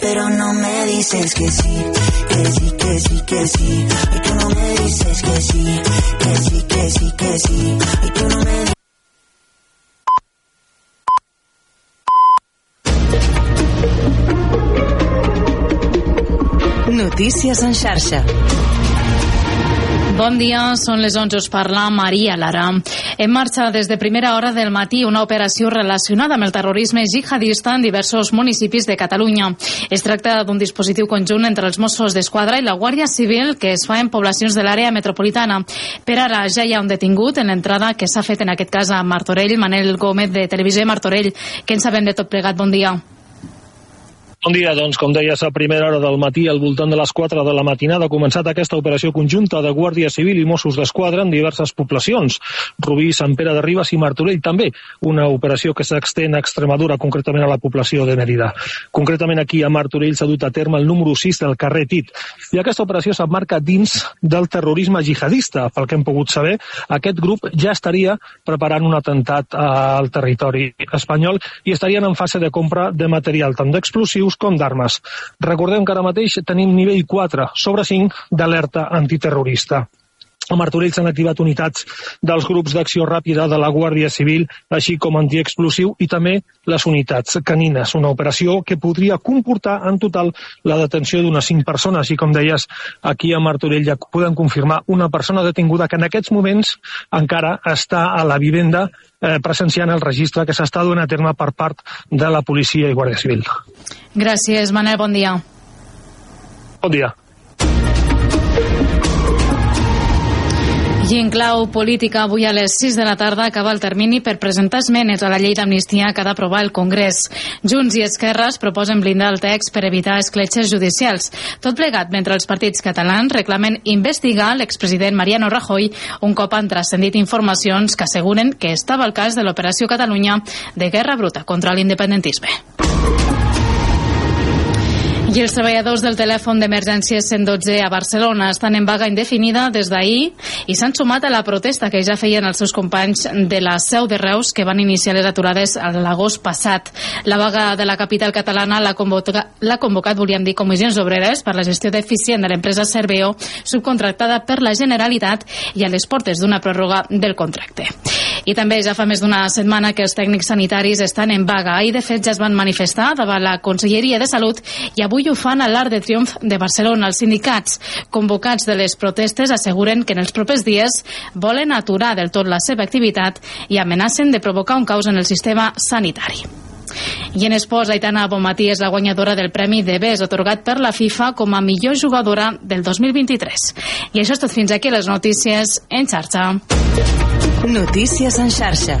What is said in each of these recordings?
pero no me dices que sí, que sí, que sí, que sí. Y tú no me dices que sí, que sí, que sí, que sí. Y tú no me Notícies en xarxa. Bon dia, són les 11, us parla Maria Lara. En marxa des de primera hora del matí una operació relacionada amb el terrorisme jihadista en diversos municipis de Catalunya. Es tracta d'un dispositiu conjunt entre els Mossos d'Esquadra i la Guàrdia Civil que es fa en poblacions de l'àrea metropolitana. Per ara ja hi ha un detingut en l'entrada que s'ha fet en aquest cas a Martorell, Manel Gómez de Televisió Martorell. Què en sabem de tot plegat? Bon dia. Bon dia, doncs, com deies, a primera hora del matí, al voltant de les 4 de la matinada, ha començat aquesta operació conjunta de Guàrdia Civil i Mossos d'Esquadra en diverses poblacions. Rubí, Sant Pere de Ribes i Martorell també. Una operació que s'extén a Extremadura, concretament a la població de Mèrida. Concretament aquí a Martorell s'ha dut a terme el número 6 del carrer Tit. I aquesta operació s'emmarca dins del terrorisme jihadista. Pel que hem pogut saber, aquest grup ja estaria preparant un atemptat al territori espanyol i estarien en fase de compra de material tant d'explosius com d'armes. Recordem que ara mateix tenim nivell 4 sobre 5 d'alerta antiterrorista. A Martorell s'han activat unitats dels grups d'acció ràpida de la Guàrdia Civil, així com antiexplosiu, i també les unitats canines. Una operació que podria comportar en total la detenció d'unes 5 persones. I com deies, aquí a Martorell ja podem confirmar una persona detinguda que en aquests moments encara està a la vivenda eh, presenciant el registre que s'està donant a terme per part de la policia i Guàrdia Civil. Gràcies, Manel, bon dia. Bon dia. I en clau política, avui a les 6 de la tarda acaba el termini per presentar esmenes a la llei d'amnistia que ha d'aprovar el Congrés. Junts i Esquerres proposen blindar el text per evitar escletxes judicials. Tot plegat mentre els partits catalans reclamen investigar l'expresident Mariano Rajoy un cop han transcendit informacions que asseguren que estava al cas de l'Operació Catalunya de guerra bruta contra l'independentisme. I els treballadors del telèfon d'emergència 112 a Barcelona estan en vaga indefinida des d'ahir i s'han sumat a la protesta que ja feien els seus companys de la seu de Reus que van iniciar les aturades l'agost passat. La vaga de la capital catalana l'ha convocat, convocat, volíem dir, comissions obreres per la gestió deficient de l'empresa Serveo, subcontractada per la Generalitat i a les portes d'una pròrroga del contracte. I també ja fa més d'una setmana que els tècnics sanitaris estan en vaga i de fet ja es van manifestar davant la Conselleria de Salut i avui ho fan a l'Arc de Triomf de Barcelona. Els sindicats convocats de les protestes asseguren que en els propers dies volen aturar del tot la seva activitat i amenacen de provocar un caos en el sistema sanitari. I en esports, Aitana Bonmatí és la guanyadora del Premi de BES otorgat per la FIFA com a millor jugadora del 2023. I això és tot fins aquí les notícies en xarxa. Notícies en xarxa.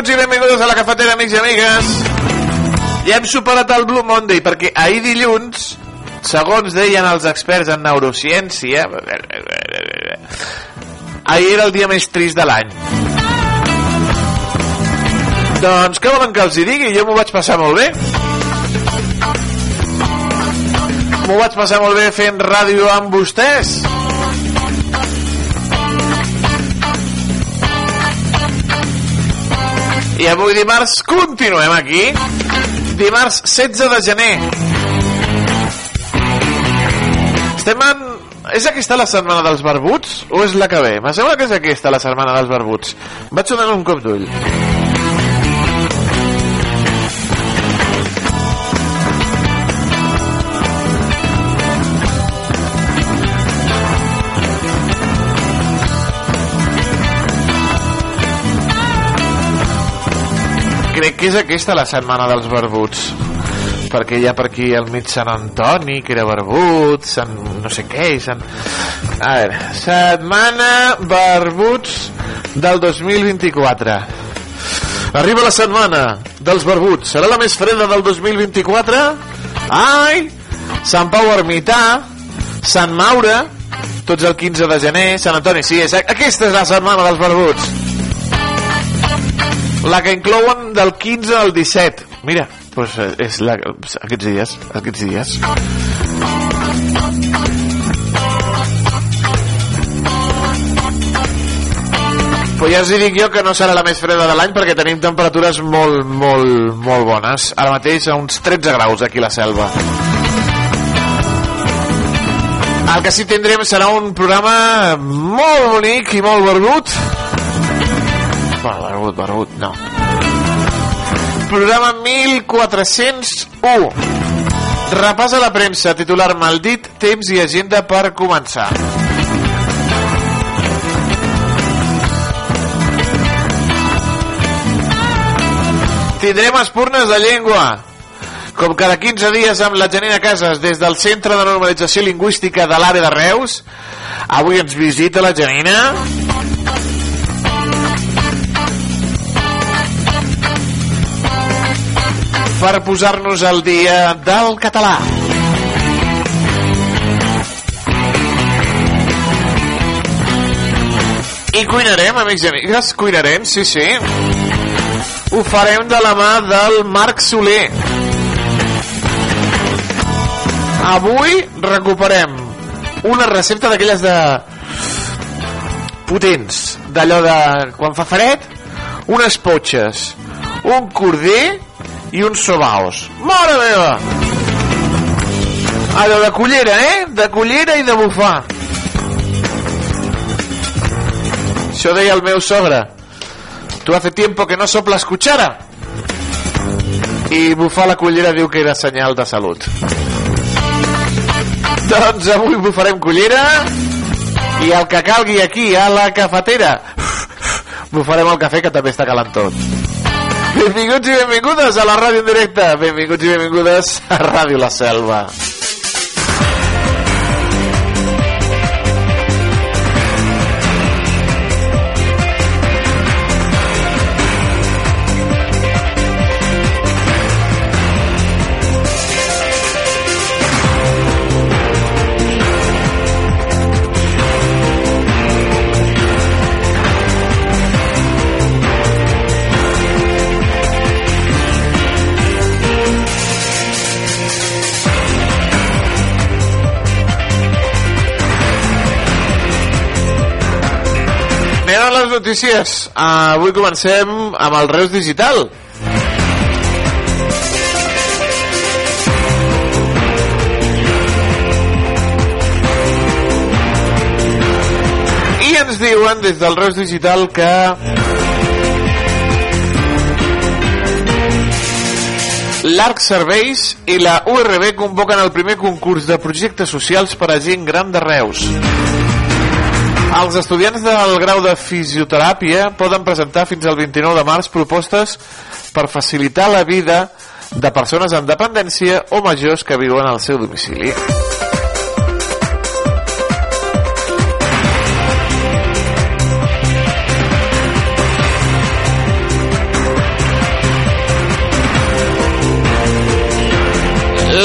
Benvinguts i benvingudes a la cafetera, amics i amigues. Ja hem superat el Blue Monday, perquè ahir dilluns, segons deien els experts en neurociència, ahir era el dia més trist de l'any. Doncs què volen que els hi digui? Jo m'ho vaig passar molt bé. M'ho vaig passar molt bé fent ràdio amb vostès. I avui dimarts continuem aquí. Dimarts 16 de gener. Estem en... És aquesta la setmana dels barbuts o és la que ve? Me sembla que és aquesta la setmana dels barbuts. Vaig donant un cop d'ull. Crec que és aquesta la setmana dels barbuts. Perquè hi ha per aquí al mig Sant Antoni que era barbut Sant no sé què Sant... a veure, setmana barbuts del 2024 arriba la setmana dels barbuts. Serà la més freda del 2024 ai! Sant Pau Ermità Sant Maure tots el 15 de gener Sant Antoni, sí, és, aquesta és la setmana dels barbuts la que inclouen del 15 al 17 mira, doncs és la, aquests dies aquests dies Però ja us dic jo que no serà la més freda de l'any perquè tenim temperatures molt, molt, molt bones. Ara mateix a uns 13 graus aquí a la selva. El que sí tindrem serà un programa molt bonic i molt barbut. Bueno, barbut, barbut, no. Programa 1401. Repàs a la premsa, titular Maldit, temps i agenda per començar. Tindrem espurnes de llengua, com cada 15 dies amb la Janina Casas des del Centre de Normalització Lingüística de l'àrea de Reus. Avui ens visita la Janina. Per posar-nos al dia del català. I cuinarem, amics i amigues, cuinarem, sí, sí. Ho farem de la mà del Marc Soler. Avui recuperem una recepta d'aquelles de potents, d'allò de quan fa fred, unes potxes, un corder i uns sobaos. Mare meva! Allò de cullera, eh? De cullera i de bufar. Això deia el meu sogre. Tu hace tiempo que no soplas cuchara. I bufar la cullera diu que era senyal de salut. Doncs avui bufarem cullera i el que calgui aquí a la cafetera bufarem el cafè que també està calant tot. Benvinguts i benvingudes a la ràdio en directe. Benvinguts i benvingudes a Ràdio La Selva. Notícies. Uh, avui comencem amb el Reus Digital. I ens diuen des del Reus Digital que l'Arc Serveis i la URB convoquen el primer concurs de projectes socials per a gent gran de Reus. Els estudiants del grau de fisioteràpia poden presentar fins al 29 de març propostes per facilitar la vida de persones amb dependència o majors que viuen al seu domicili.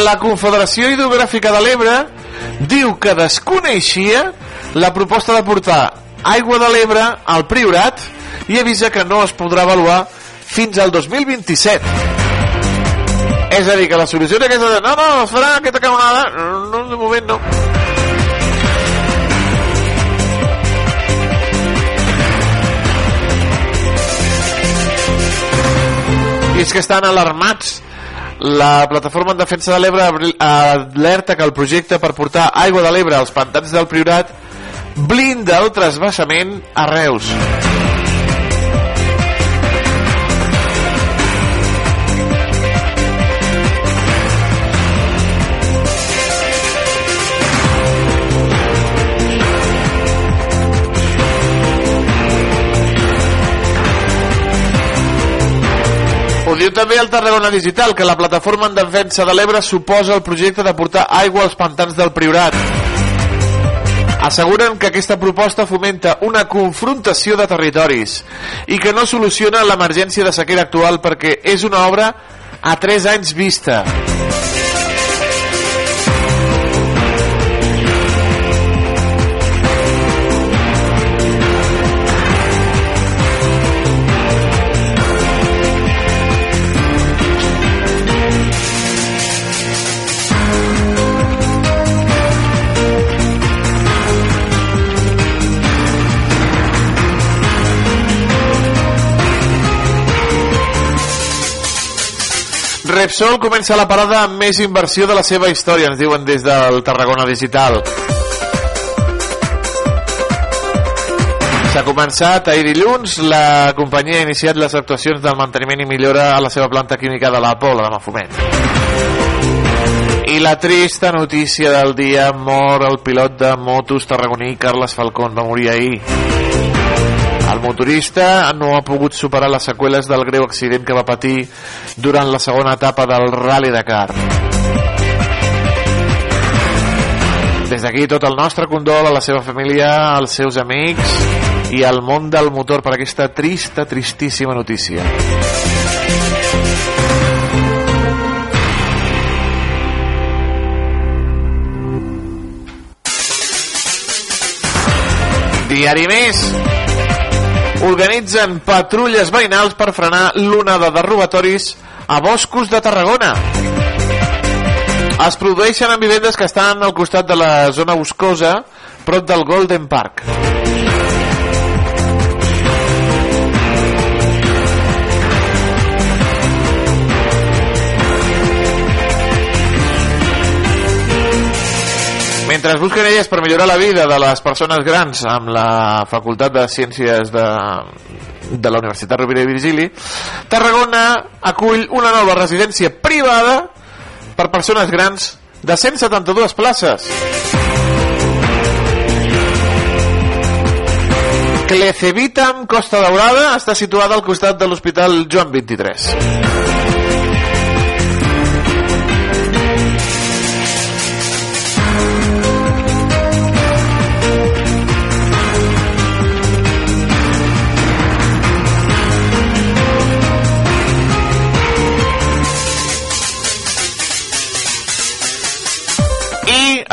La Confederació Hidrogràfica de l'Ebre diu que desconeixia la proposta de portar aigua de l'Ebre al Priorat i avisa que no es podrà avaluar fins al 2027. És a dir, que la solució és aquesta de no, no, es farà aquesta canonada, no, de moment no. I és que estan alarmats la plataforma en defensa de l'Ebre alerta que el projecte per portar aigua de l'Ebre als pantans del Priorat blinda el trasbassament a Reus. Ho diu també el Tarragona Digital, que la plataforma en defensa de l'Ebre suposa el projecte de portar aigua als pantans del Priorat. Asseguren que aquesta proposta fomenta una confrontació de territoris i que no soluciona l'emergència de sequera actual perquè és una obra a 3 anys vista. Repsol comença la parada amb més inversió de la seva història, ens diuen des del Tarragona Digital. S'ha començat ahir dilluns, la companyia ha iniciat les actuacions del manteniment i millora a la seva planta química de la Pola, de Mafumet. I la trista notícia del dia, mor el pilot de motos tarragoní Carles Falcón, va morir ahir. El motorista no ha pogut superar les seqüeles del greu accident que va patir durant la segona etapa del Rally Dakar. Des d'aquí tot el nostre condol a la seva família, als seus amics i al món del motor per aquesta trista, tristíssima notícia. Diari més organitzen patrulles veïnals per frenar l'onada de robatoris a boscos de Tarragona. Es produeixen en vivendes que estan al costat de la zona boscosa, prop del Golden Park. Mentre es busquen elles per millorar la vida de les persones grans amb la Facultat de Ciències de, de la Universitat Rovira i Virgili, Tarragona acull una nova residència privada per persones grans de 172 places. Clecevitam Costa Daurada està situada al costat de l'Hospital Joan 23.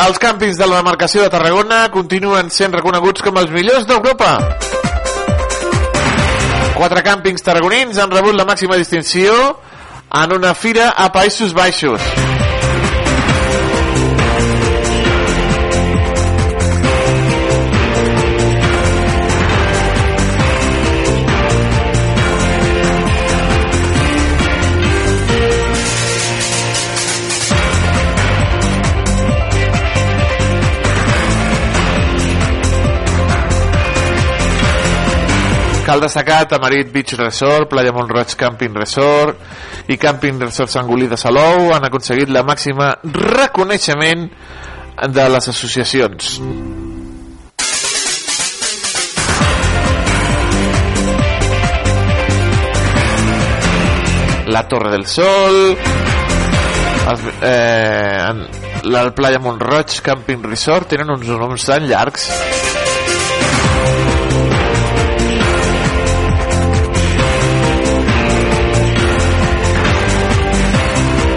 Els càmpings de la demarcació de Tarragona continuen sent reconeguts com els millors d'Europa. Quatre càmpings tarragonins han rebut la màxima distinció en una fira a Països Baixos. Cal destacar Tamarit Beach Resort, Playa Montroig Camping Resort i Camping Resort Sangolí de Salou han aconseguit la màxima reconeixement de les associacions. La Torre del Sol, els, eh, la Playa Montroig Camping Resort tenen uns noms tan llargs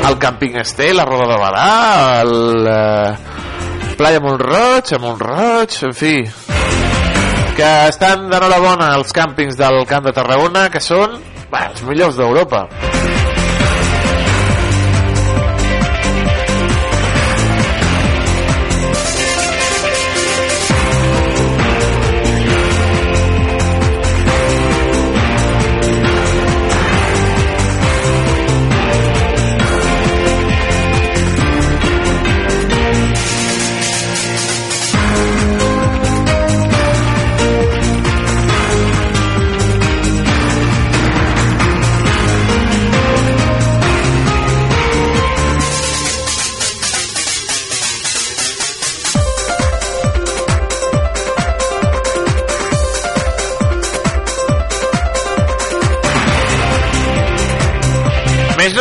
el Càmping Estel, la Roda de Barà, el eh, Playa Montroig, a Montroig, en fi, que estan d'enhorabona els càmpings del Camp de Tarragona, que són bé, els millors d'Europa.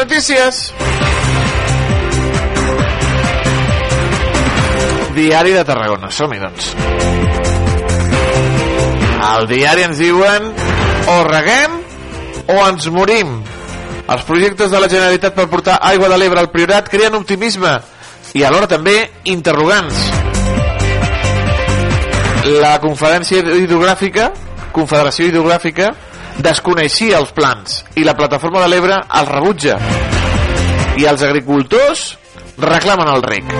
Notícies. Diari de Tarragona. Som-hi, doncs. Al diari ens diuen o reguem o ens morim. Els projectes de la Generalitat per portar aigua de l'Ebre al Priorat creen optimisme i alhora també interrogants. La Conferència Hidrogràfica, Confederació Hidrogràfica, desconeixia els plans i la plataforma de l'Ebre els rebutja. I els agricultors reclamen el rec.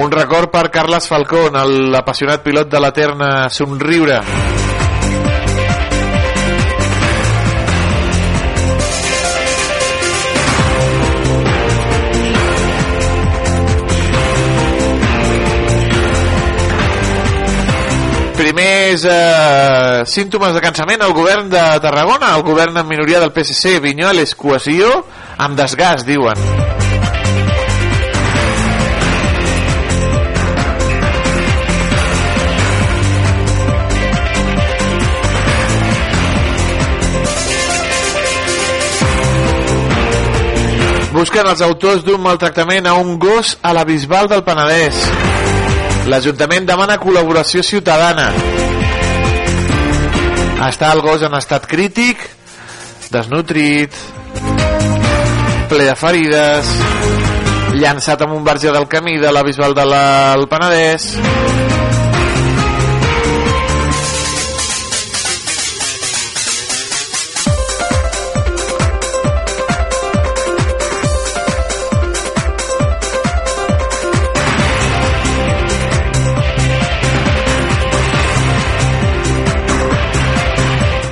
Un record per Carles Falcón, l'apassionat pilot de l'Eterna Somriure. Primers eh, símptomes de cansament al govern de Tarragona, el govern en minoria del PSC, Vinyoles, cohesió amb desgast, diuen. Busquen els autors d'un maltractament a un gos a la Bisbal del Penedès. L'Ajuntament demana col·laboració ciutadana. Està el gos en estat crític, desnutrit, ple de ferides, llançat amb un verge del camí de la Bisbal del Penedès.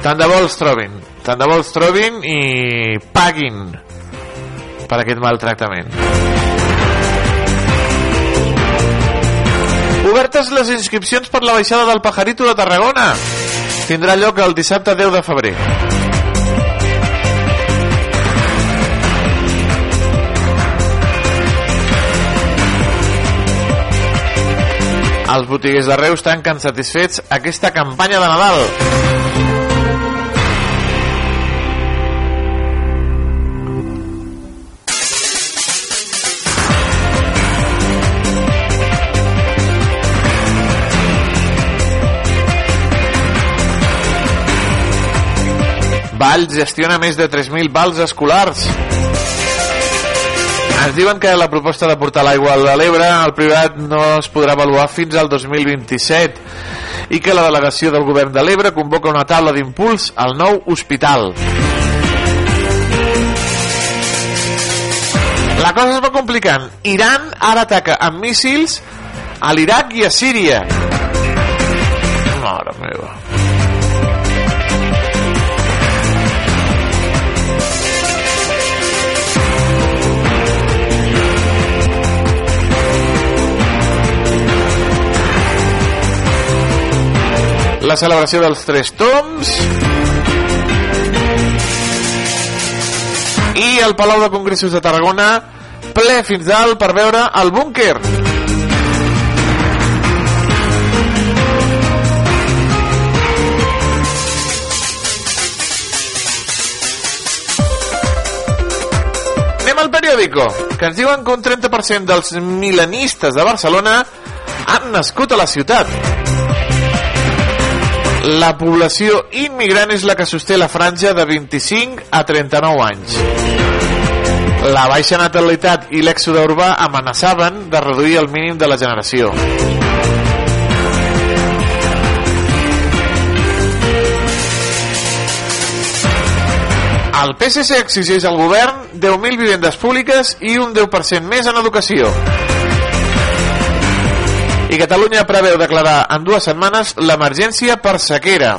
Tant de bo els trobin. Tant de bo els trobin i paguin per aquest maltractament. Obertes les inscripcions per la baixada del Pajarito de Tarragona. Tindrà lloc el dissabte 10 de febrer. Els botiguers de Reus tanquen satisfets aquesta campanya de Nadal. Valls gestiona més de 3.000 vals escolars. Ens diuen que la proposta de portar l'aigua a l'Ebre al privat no es podrà avaluar fins al 2027 i que la delegació del govern de l'Ebre convoca una taula d'impuls al nou hospital. La cosa es va complicant. Iran ara ataca amb míssils a l'Iraq i a Síria. Mare meva. La celebració dels Tres Toms. I el Palau de Congressos de Tarragona ple fins dalt per veure el búnquer. Anem al periòdico que ens diuen que un 30% dels milanistes de Barcelona han nascut a la ciutat la població immigrant és la que sosté la franja de 25 a 39 anys. La baixa natalitat i l'èxode urbà amenaçaven de reduir el mínim de la generació. El PSC exigeix al govern 10.000 vivendes públiques i un 10% més en educació. I Catalunya preveu declarar en dues setmanes l'emergència per sequera.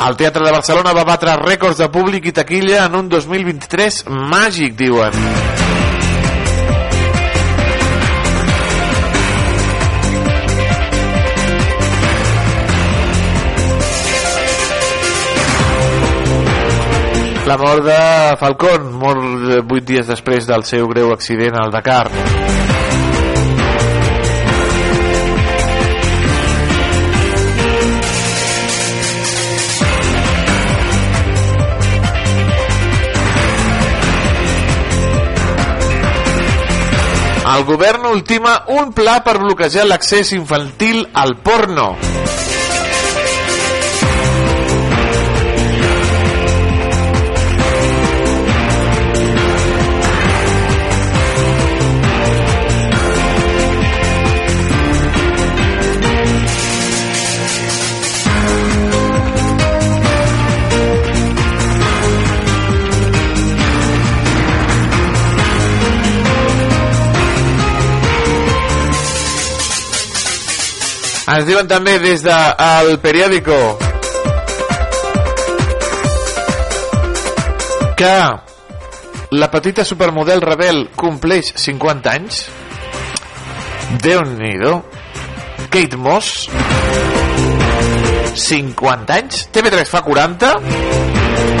El Teatre de Barcelona va batre rècords de públic i taquilla en un 2023 màgic, diuen. La mort de Falcón, mort eh, vuit dies després del seu greu accident al Dakar. El govern ultima un pla per bloquejar l'accés infantil al porno. Ens diuen també des de el que la petita supermodel rebel compleix 50 anys. Déu-n'hi-do. Kate Moss 50 anys. TV3 fa 40.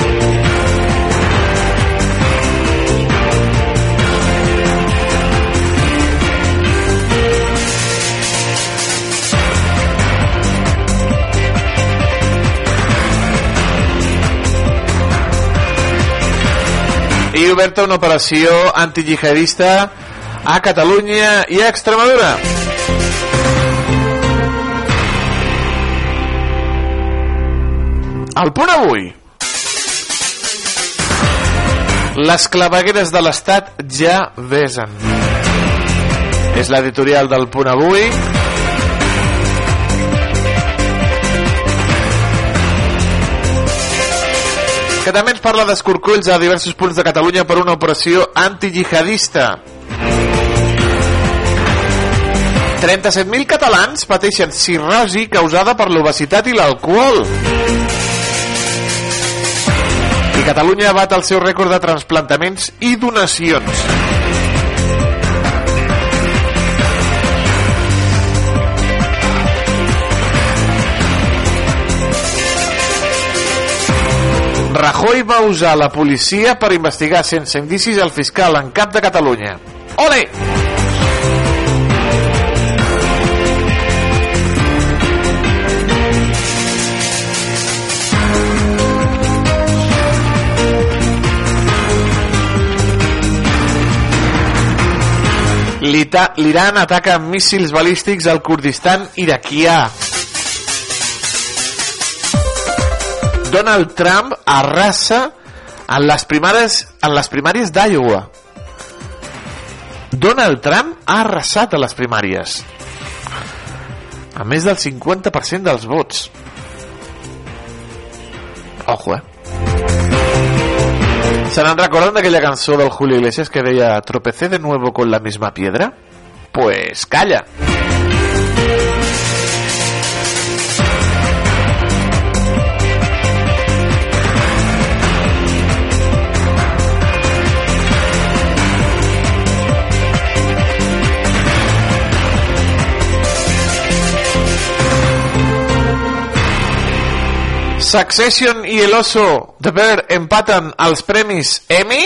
I oberta una operació antijihadista a Catalunya i a Extremadura. El punt avui. Les clavegueres de l'Estat ja vesen. És l'editorial del punt avui. Que també ens parla d'escorcolls a diversos punts de Catalunya per una operació antijihadista. 37.000 catalans pateixen cirrosi causada per l'obesitat i l'alcohol. I Catalunya bat el seu rècord de transplantaments i donacions. Rajoy va usar la policia per investigar sense indicis el fiscal en cap de Catalunya. Ole! L'Iran ataca amb míssils balístics al Kurdistan iraquià. Donald Trump arrasa en les primàries, en les primàries d'Iowa. Donald Trump ha arrasat a les primàries. A més del 50% dels vots. Ojo, eh? ¿Se n'en recorden d'aquella cançó del Julio Iglesias que deia Tropecé de nuevo con la misma piedra? Pues calla. Succession i El Oso de Bear empaten els premis Emmy.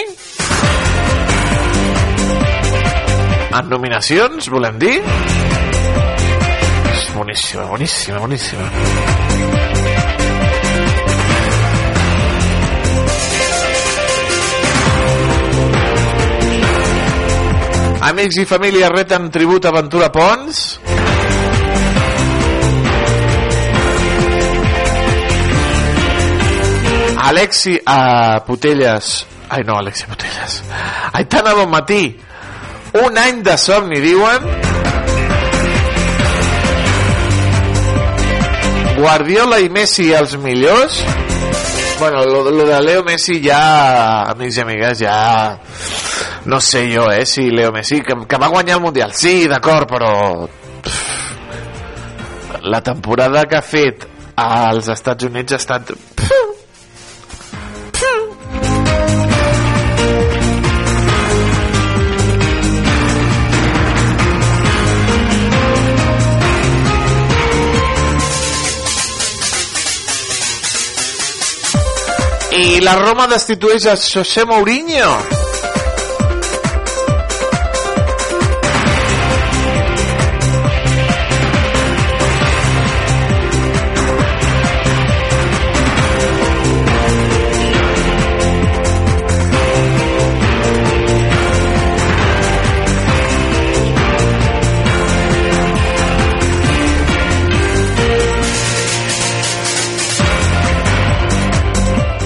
En nominacions, volem dir? És boníssima, boníssima, boníssima. Amics i família reten tribut a Ventura Pons Alexi a Putelles. Ai no, Alexi Putelles. Aitana Bonmatí. Un any de somni diuen. Guardiola i Messi els millors. Bueno, lo, lo de Leo Messi ja amics i amigues ja no sé jo eh, si Leo Messi que, que va guanyar el Mundial. Sí, d'acord, però la temporada que ha fet als Estats Units ha estat I la Roma destitueix a José Mourinho.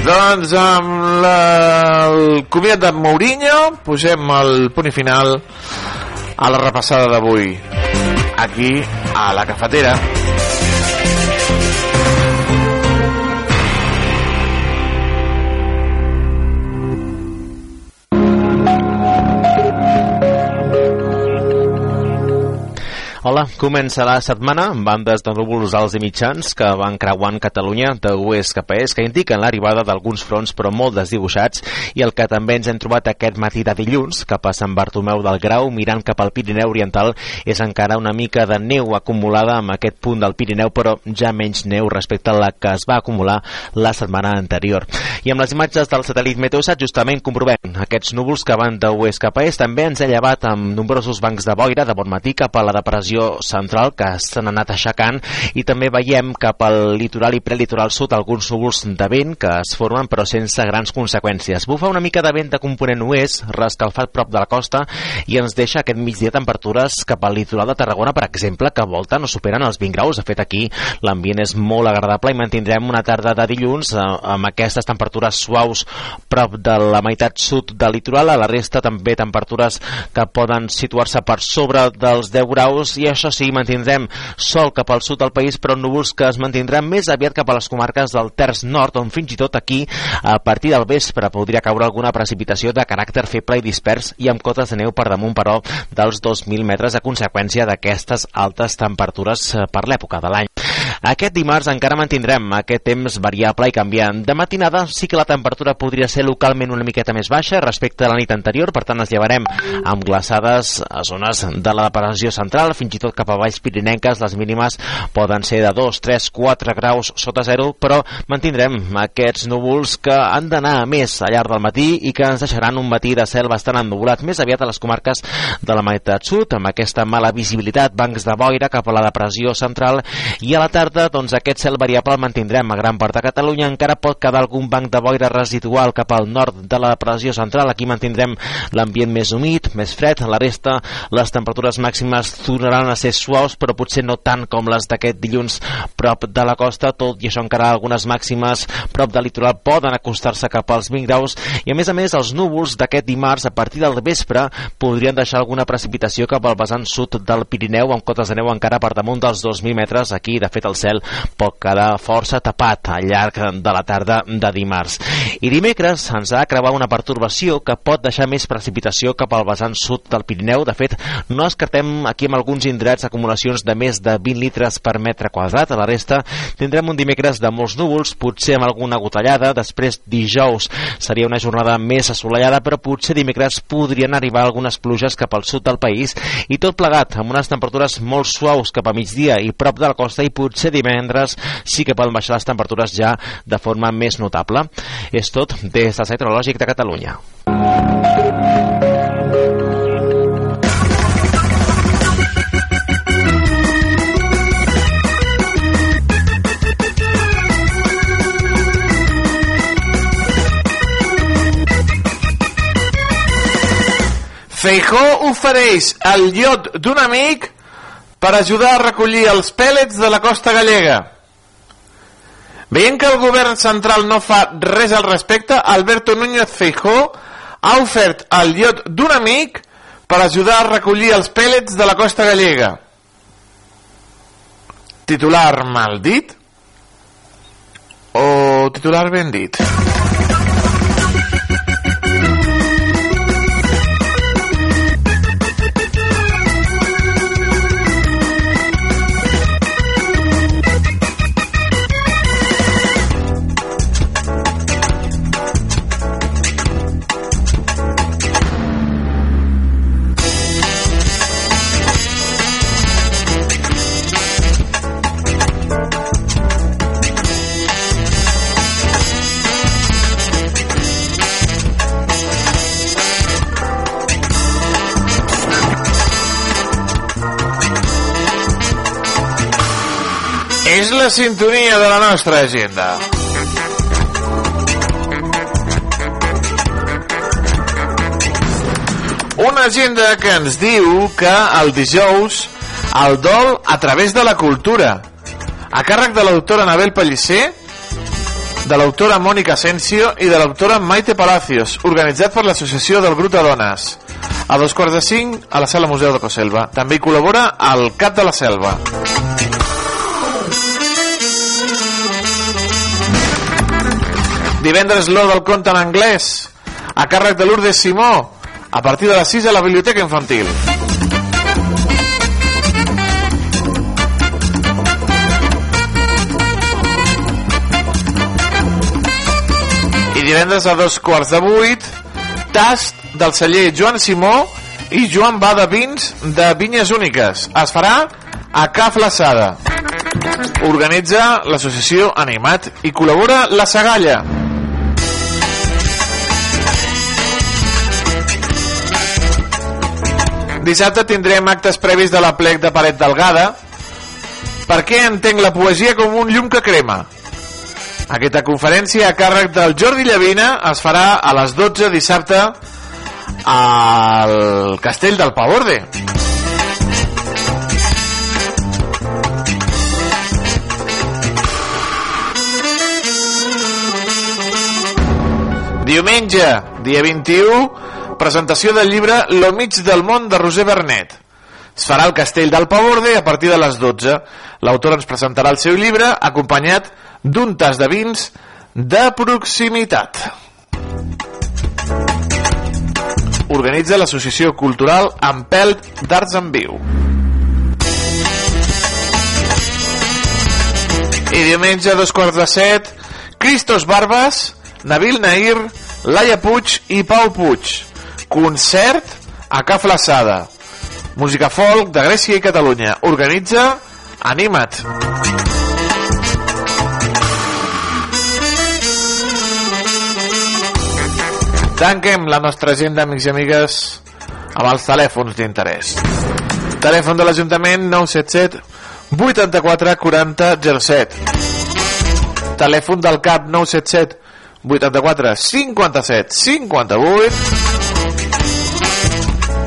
Doncs amb la, el comiat de Mourinho posem el punt final a la repassada d'avui aquí a la cafetera. Hola, comença la setmana amb bandes de núvols alts i mitjans que van creuant Catalunya de oest cap a est, que indiquen l'arribada d'alguns fronts però molt desdibuixats i el que també ens hem trobat aquest matí de dilluns cap a Sant Bartomeu del Grau mirant cap al Pirineu Oriental és encara una mica de neu acumulada amb aquest punt del Pirineu però ja menys neu respecte a la que es va acumular la setmana anterior. I amb les imatges del satèl·lit Meteosat justament comprovem aquests núvols que van de oest cap a est també ens ha llevat amb nombrosos bancs de boira de bon matí cap a la depressió central que s'han anat aixecant i també veiem cap al litoral i prelitoral sud alguns núvols de vent que es formen però sense grans conseqüències. Bufa una mica de vent de component oest, rescalfat prop de la costa i ens deixa aquest migdia temperatures cap al litoral de Tarragona, per exemple, que volta no superen els 20 graus. De fet, aquí l'ambient és molt agradable i mantindrem una tarda de dilluns eh, amb aquestes temperatures suaus prop de la meitat sud del litoral, a la resta també temperatures que poden situar-se per sobre dels 10 graus i això sí, mantindrem sol cap al sud del país, però núvols que es mantindran més aviat cap a les comarques del terç nord, on fins i tot aquí, a partir del vespre, podria caure alguna precipitació de caràcter feble i dispers i amb cotes de neu per damunt, però, dels 2.000 metres a conseqüència d'aquestes altes temperatures eh, per l'època de l'any. Aquest dimarts encara mantindrem aquest temps variable i canviant. De matinada sí que la temperatura podria ser localment una miqueta més baixa respecte a la nit anterior, per tant es llevarem amb glaçades a zones de la depressió central, fins i tot cap a baix pirinenques, les mínimes poden ser de 2, 3, 4 graus sota zero, però mantindrem aquests núvols que han d'anar a més al llarg del matí i que ens deixaran un matí de cel bastant ennubulat, més aviat a les comarques de la meitat sud, amb aquesta mala visibilitat, bancs de boira cap a la depressió central i a la tarda, doncs aquest cel variable el mantindrem. A gran part de Catalunya, encara pot quedar algun banc de boira residual cap al nord de la depressió central, aquí mantindrem l'ambient més humit, més fred, a la resta les temperatures màximes tornaran a ser suaus, però potser no tant com les d'aquest dilluns prop de la costa, tot i això encara algunes màximes prop del litoral poden acostar-se cap als 20 graus. I a més a més els núvols d'aquest dimarts a partir del vespre podrien deixar alguna precipitació cap al vessant sud del Pirineu amb cotes de neu encara per damunt dels 2.000 metres. Aquí de fet el cel pot quedar força tapat al llarg de la tarda de dimarts. I dimecres ens ha de creuar una pertorbació que pot deixar més precipitació cap al vessant sud del Pirineu. De fet no escartem aquí en alguns indrets acumulacions de més de 20 litres per metre quadrat. A la resta tindrem un dimecres de molts núvols potser amb alguna gotellada. Després dijous seria una jornada més assolellada però potser dimecres podrien arribar algunes pluges cap al sud del país. I tot plegat amb unes temperatures molt suaus cap a migdia i prop de la costa i potser divendres sí que poden baixar les temperatures ja de forma més notable. És tot des del Centre Lògic de Catalunya. Feijó ofereix el iot d'un amic per ajudar a recollir els pèl·lets de la costa gallega. Veient que el govern central no fa res al respecte, Alberto Núñez Feijó ha ofert el iot d'un amic per ajudar a recollir els pèl·lets de la costa gallega. Titular mal dit o titular ben dit? És la sintonia de la nostra agenda. Una agenda que ens diu que el dijous el dol a través de la cultura a càrrec de l'autora Anabel Pellicer de l'autora Mònica Asensio i de l'autora Maite Palacios, organitzat per l'Associació del Grup de Dones. A dos quarts de cinc, a la Sala Museu de Coselva. També hi col·labora el Cap de la Selva. Divendres l'Or del conte en anglès, a càrrec de Lourdes Simó, a partir de les 6 a la Biblioteca Infantil. I divendres a dos quarts de vuit, tast del celler Joan Simó i Joan Bada Vins de Vinyes Úniques. Es farà a Ca Flaçada. Organitza l'associació Animat i col·labora la Sagalla. Dissabte tindrem actes previs de la plec de Paret Delgada. Per què entenc la poesia com un llum que crema? Aquesta conferència a càrrec del Jordi Llavina es farà a les 12 dissabte al Castell del Pavorde. Diumenge, dia 21, presentació del llibre Lo mig del món de Roser Bernet. Es farà al Castell del Pavorde a partir de les 12. L'autor ens presentarà el seu llibre acompanyat d'un tas de vins de proximitat. Organitza l'Associació Cultural Empelt d'Arts en Viu. I diumenge a dos quarts de set, Cristos Barbas, Nabil Nair, Laia Puig i Pau Puig. Concert a Ca Flaçada. Música folk de Grècia i Catalunya. Organitza Anima't. Tanquem la nostra agenda, amics i amigues, amb els telèfons d'interès. Telèfon de l'Ajuntament 977 84 40 07. Telèfon del CAP 977 84 57 58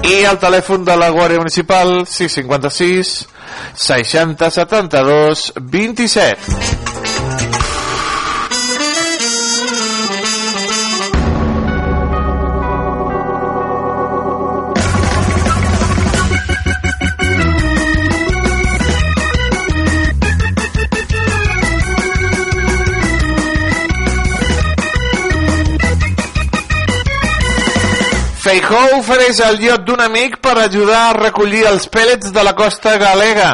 i el telèfon de la Guàrdia Municipal 656 60 72 27. Feijó ofereix el llot d'un amic per ajudar a recollir els pèl·lets de la costa galega.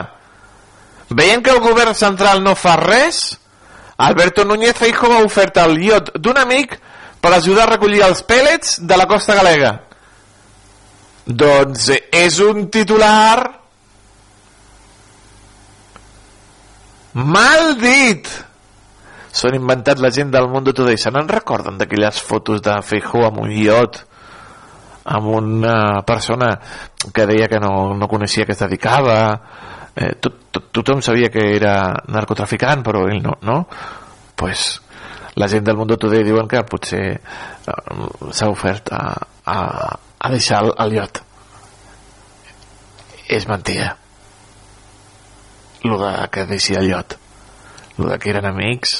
Veient que el govern central no fa res, Alberto Núñez Feijó ha ofert el llot d'un amic per ajudar a recollir els pèl·lets de la costa galega. Doncs és un titular mal dit. S'han inventat la gent del Mundo Today. Se n'en recorden d'aquelles fotos de Feijó amb un iot amb una persona que deia que no, no coneixia que es dedicava eh, tot, tot, tothom sabia que era narcotraficant però ell no, no? pues la gent del Mundo Today diuen que potser eh, s'ha ofert a, a, a deixar el, el llot. És mentida. El que deixi el llot. El que eren amics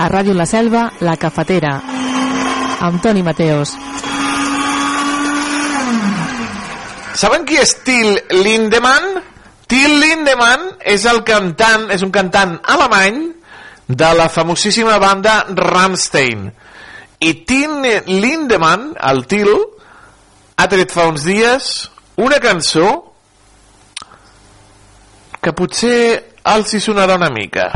A Ràdio La Selva, La Cafetera, amb Toni Mateos. Saben qui és Till Lindemann? Till Lindemann és el cantant, és un cantant alemany de la famosíssima banda Rammstein. I Till Lindemann, el Till, ha tret fa uns dies una cançó que potser els hi sonarà una mica.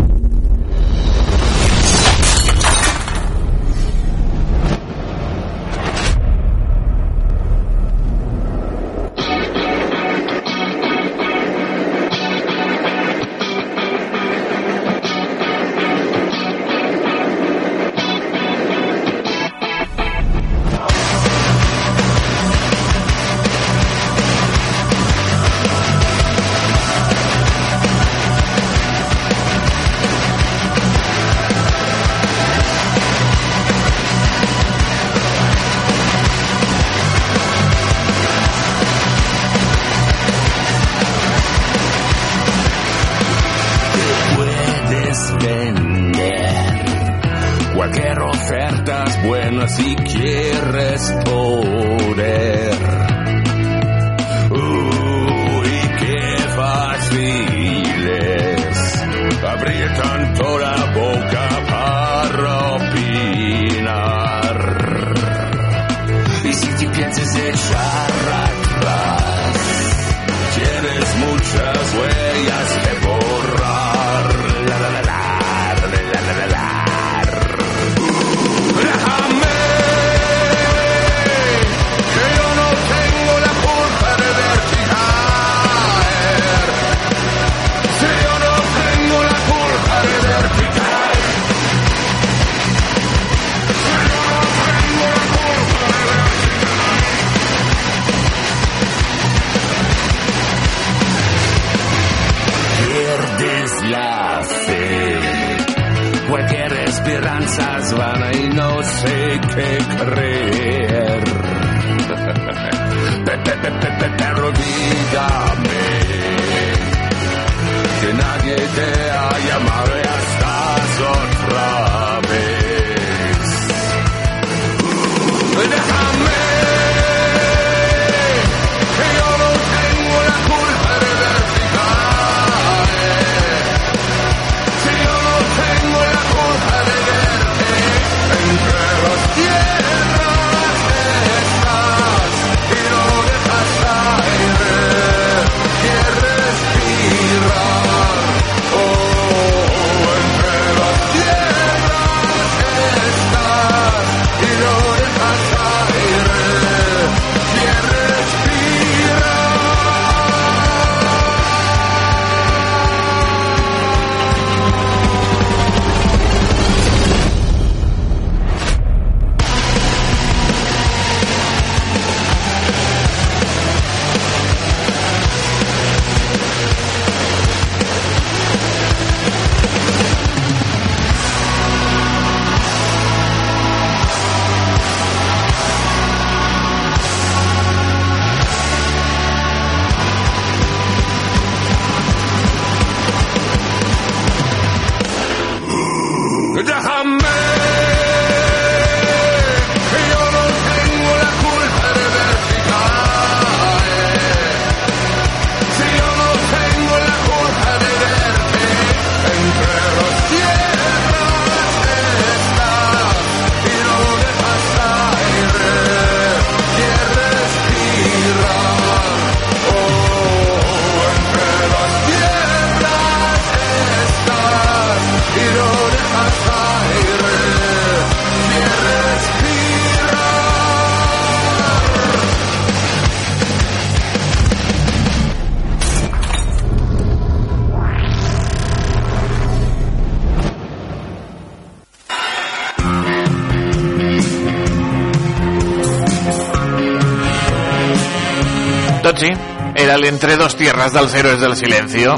Entre dos tierras dels Héroes del Silencio.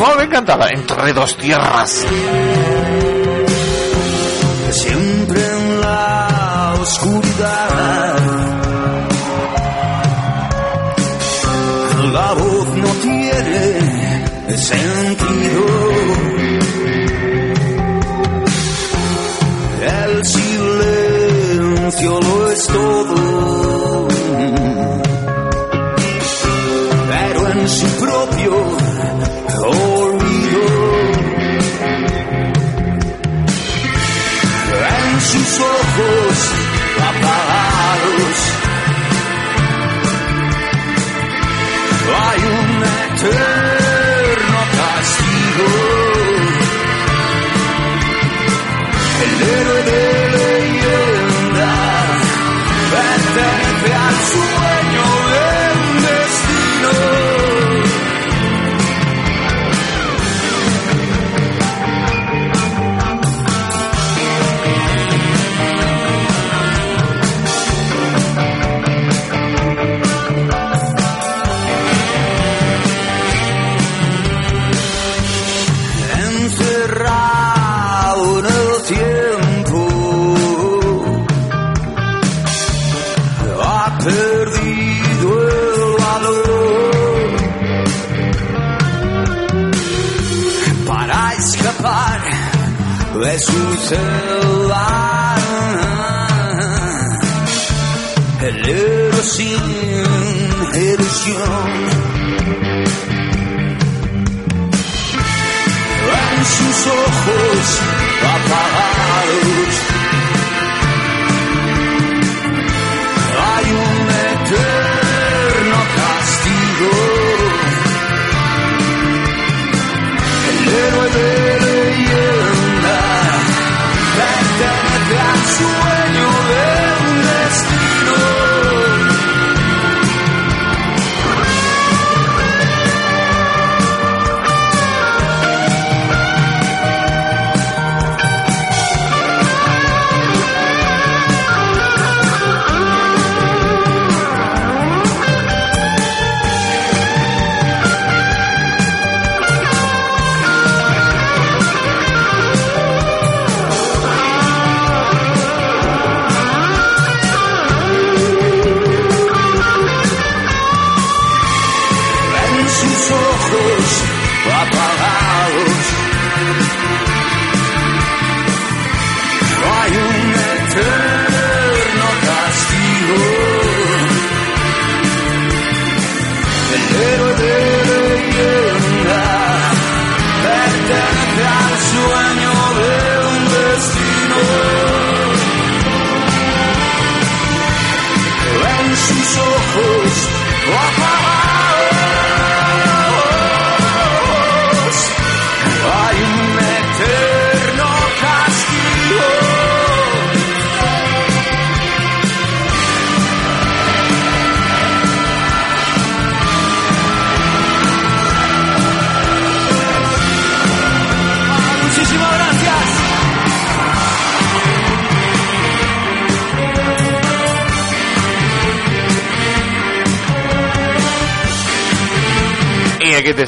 Molt ben cantada, Entre dos tierras. Siempre en la oscuridad La voz no tiene sentido sin ilusión. En sus ojos apagados hay un eterno castigo. Héroe to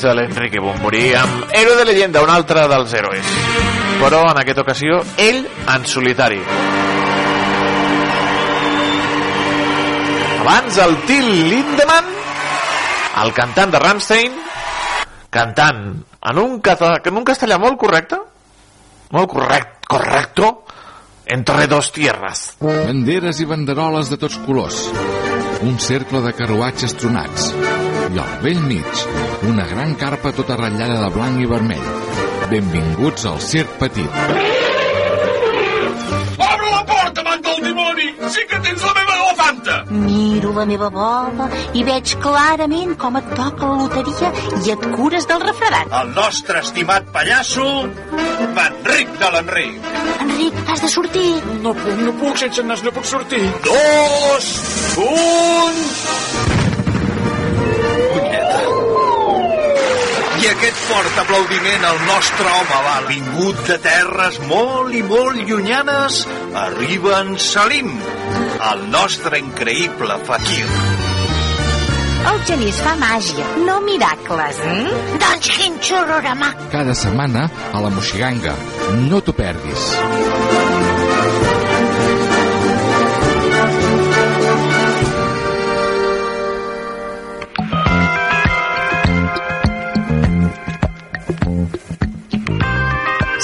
és l'Enrique Bumburi amb Héroe de llegenda, un altre dels herois. Però en aquesta ocasió, ell en solitari. Abans el Till Lindemann, el cantant de Rammstein, cantant en un, català, en un castellà molt correcte, molt correcte, correcto, entre dos tierras. Banderes i banderoles de tots colors. Un cercle de carruatges tronats. I al vell mig, una gran carpa tota ratllada de blanc i vermell. Benvinguts al circ petit. Obre la porta, amant del dimoni! Sí que tens la meva elefanta! Miro la meva bola i veig clarament com et toca la loteria i et cures del refredat. El nostre estimat pallasso, Manric de l'Enric. Enric, has de sortir. No puc, no puc, sense nas no puc sortir. Dos, un... fort aplaudiment al nostre home va vingut de terres molt i molt llunyanes, arriba en Salim, el nostre increïble fakir. El genís fa màgia, no miracles. Mm? Doncs quin xurorama. Cada setmana a la Moixiganga. No t'ho perdis.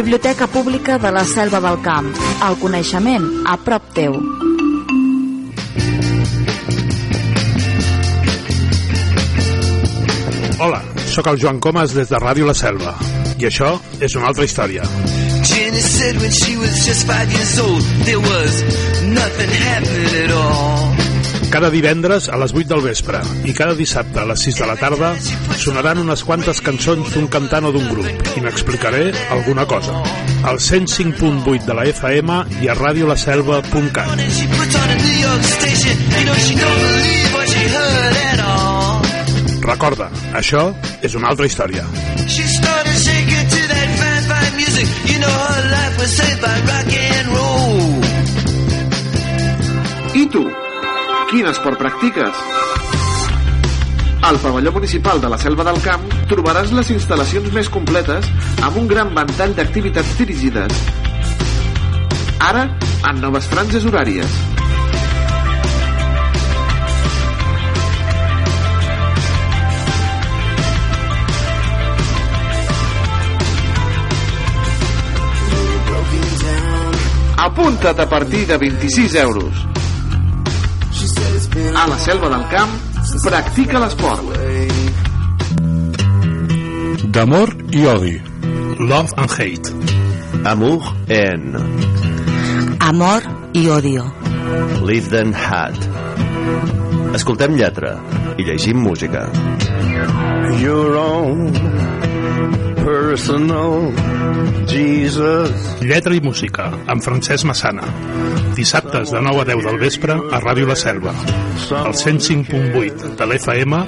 Biblioteca Pública de la Selva del Camp. El coneixement a prop teu. Hola, sóc el Joan Comas des de Ràdio La Selva. I això és una altra història. Jenny said when she was just five years old, there was nothing happening at all. Cada divendres a les 8 del vespre i cada dissabte a les 6 de la tarda sonaran unes quantes cançons d'un cantant o d'un grup i n'explicaré alguna cosa. Al 105.8 de la FM i a radiolaselva.cat. Recorda, això és una altra història. I tu? Quin esport practiques? Al pavelló municipal de la Selva del Camp trobaràs les instal·lacions més completes amb un gran ventall d'activitats dirigides. Ara, en noves franges horàries. Apunta't a partir de 26 euros. A la Selva del Camp, practica l'esport. D'amor i odi. Love and hate. Amour en Amor i odio. Live Then Hat. Escoltem lletra i llegim música. Your own personal Jesus. Lletra i música, amb Francesc Massana. Dissabtes de 9 a 10 del vespre a Ràdio La Selva. Al 105.8 de l'FM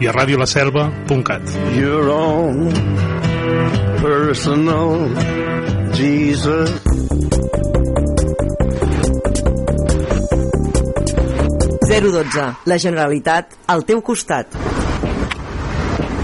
i a radiolaselva.cat. Your own personal Jesus. La Generalitat al teu costat.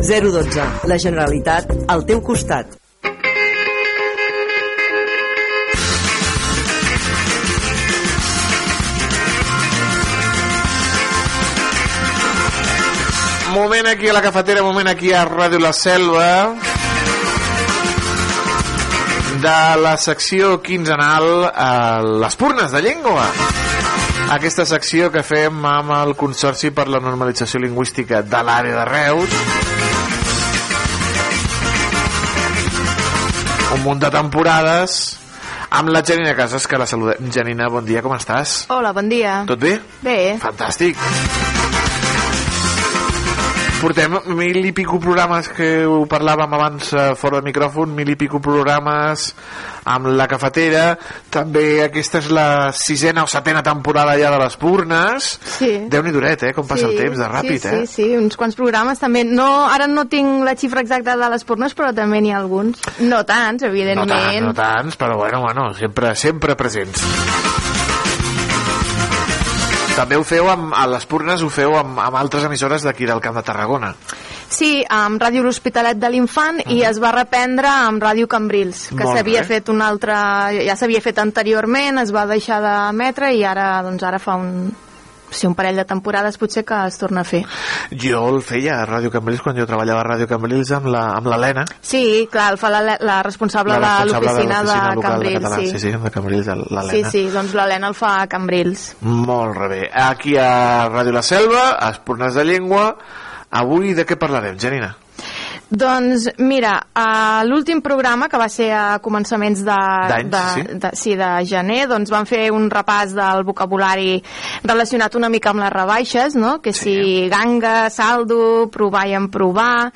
012. La Generalitat al teu costat. Moment aquí a la cafetera, moment aquí a Ràdio La Selva de la secció quinzenal a les purnes de llengua aquesta secció que fem amb el Consorci per la Normalització Lingüística de l'àrea de Reus un munt de temporades amb la Janina Casas que la saludem Janina, bon dia, com estàs? Hola, bon dia. Tot bé? Bé. Fantàstic. Portem mil i pico programes que ho parlàvem abans eh, fora de micròfon, mil i pico programes amb la cafetera, també aquesta és la sisena o setena temporada ja de les Purnes. Sí. Déu-n'hi duret, eh, com passa sí, el temps, de ràpid, sí, eh? Sí, sí, uns quants programes també. No, ara no tinc la xifra exacta de les pornes, però també n'hi ha alguns. No tants, No evidentment. tants, no tants, però bueno, bueno, sempre, sempre presents. També ho feu amb, a les Purnes, ho feu amb, amb altres emissores d'aquí del Camp de Tarragona. Sí, amb Ràdio L'Hospitalet de l'Infant i es va reprendre amb Ràdio Cambrils, que s'havia fet un altre... ja s'havia fet anteriorment, es va deixar d'emetre i ara, doncs ara fa un, sí, un parell de temporades potser que es torna a fer. Jo el feia a Ràdio Cambrils quan jo treballava a Ràdio Cambrils amb l'Helena, Sí, clar, el fa la, la responsable, la de l'oficina de, de Cambrils, català. sí. Sí, sí, de Cambrils, Sí, l'Helena. sí, doncs l'Helena el fa a Cambrils. Molt bé. Aquí a Ràdio La Selva, a Espurnes de Llengua, avui de què parlarem, Janina? Doncs mira, a l'últim programa, que va ser a començaments de, de, sí. de, sí, de gener, doncs van fer un repàs del vocabulari relacionat una mica amb les rebaixes, no? que sí. si ganga, saldo, provar i emprovar...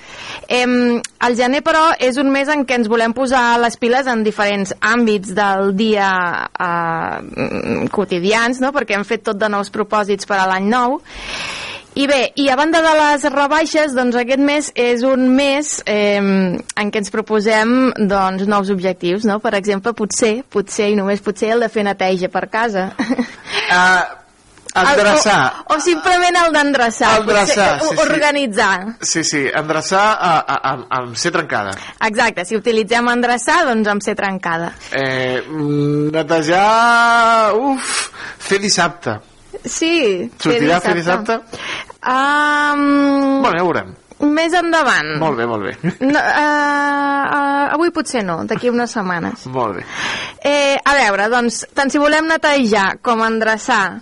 Em, el gener, però, és un mes en què ens volem posar les piles en diferents àmbits del dia eh, mm, quotidians, no? perquè hem fet tot de nous propòsits per a l'any nou, I bé, i a banda de les rebaixes, doncs aquest mes és un mes eh, en què ens proposem doncs, nous objectius, no? Per exemple, potser, potser i només potser el de fer neteja per casa. Uh, endreçar. O, o simplement el d'endreçar. Endreçar, potser, sí, sí. Organitzar. Sí, sí, endreçar a, a, a, amb ser trencada. Exacte, si utilitzem endreçar, doncs amb ser trencada. Eh, mm, netejar... Uf, fer dissabte. Sí. Sortirà a fer dissabte? Um, Bueno, ja ho veurem. més endavant. Molt bé, molt bé. No, uh, uh, avui potser no, d'aquí unes setmanes. Molt bé. Eh, a veure, doncs, tant si volem netejar com endreçar,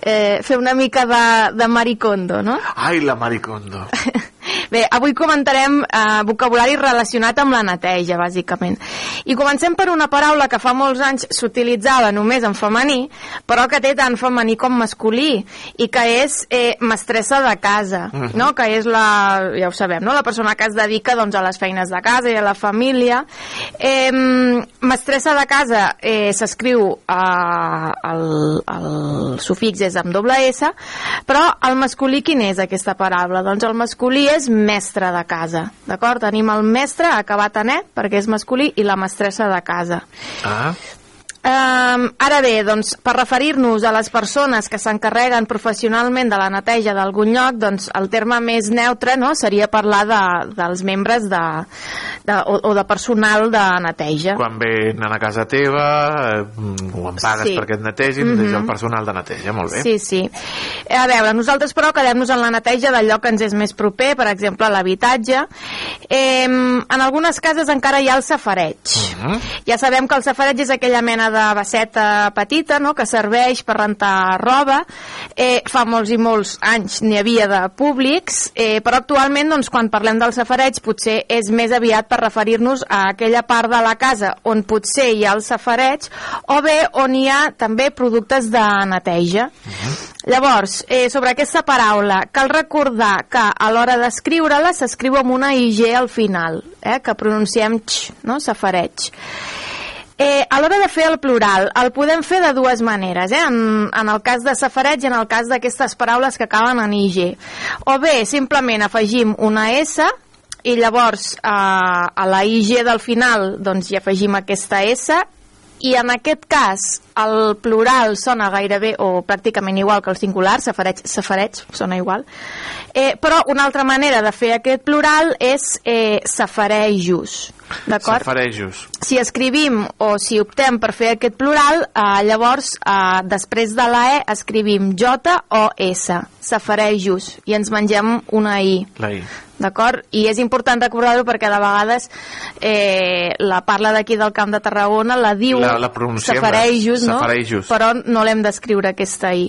eh, fer una mica de, de maricondo, no? Ai, la maricondo. Bé, avui comentarem eh, vocabulari relacionat amb la neteja, bàsicament. I comencem per una paraula que fa molts anys s'utilitzava només en femení, però que té tant femení com masculí, i que és eh, mestressa de casa, Mhm. no? que és la, ja ho sabem, no? la persona que es dedica doncs, a les feines de casa i a la família. Eh, mestressa de casa eh, s'escriu eh, el, el sufix és amb doble S, però el masculí quin és aquesta paraula? Doncs el masculí és mestre de casa, d'acord? Tenim el mestre acabat en E, perquè és masculí, i la mestressa de casa. Ah, Um, ara bé, doncs, per referir-nos a les persones que s'encarreguen professionalment de la neteja d'algun lloc, doncs el terme més neutre no, seria parlar de, dels membres de, de, o, o de personal de neteja. quan venen a casa teva, eh, ho em pagues Sí. perquè et netegin, mm Mhm. -hmm. el personal de neteja, molt bé. Sí, sí. A veure, nosaltres però quedem-nos en la neteja del lloc que ens és més proper, per exemple, l'habitatge. Eh, en algunes cases encara hi ha el safareig. Mhm. Ja sabem que el safareig és aquella mena de basseta petita no? que serveix per rentar roba. Eh, fa molts i molts anys n'hi havia de públics, eh, però actualment doncs, quan parlem del safareig potser és més aviat per referir-nos a aquella part de la casa on potser hi ha el safareig o bé on hi ha també productes de neteja. Llavors, eh, sobre aquesta paraula, cal recordar que a l'hora d'escriure-la s'escriu amb una IG al final, eh, que pronunciem x, no? safareig. Eh, a l'hora de fer el plural, el podem fer de dues maneres, eh? en, en el cas de safareig i en el cas d'aquestes paraules que acaben en IG. O bé, simplement afegim una S i llavors eh, a la IG del final doncs, hi afegim aquesta S i en aquest cas el plural sona gairebé o pràcticament igual que el singular, safareig, safareig sona igual, eh, però una altra manera de fer aquest plural és eh, safarejos, d'acord? Safarejos. Si escrivim o si optem per fer aquest plural, eh, llavors eh, després de la E escrivim J o S, safarejos, i ens mengem una I. La I. D'acord? I és important recordar-ho perquè de vegades eh, la parla d'aquí del Camp de Tarragona la diu La- la safarejos, no? safarejos. Però no l'hem d'escriure aquesta I.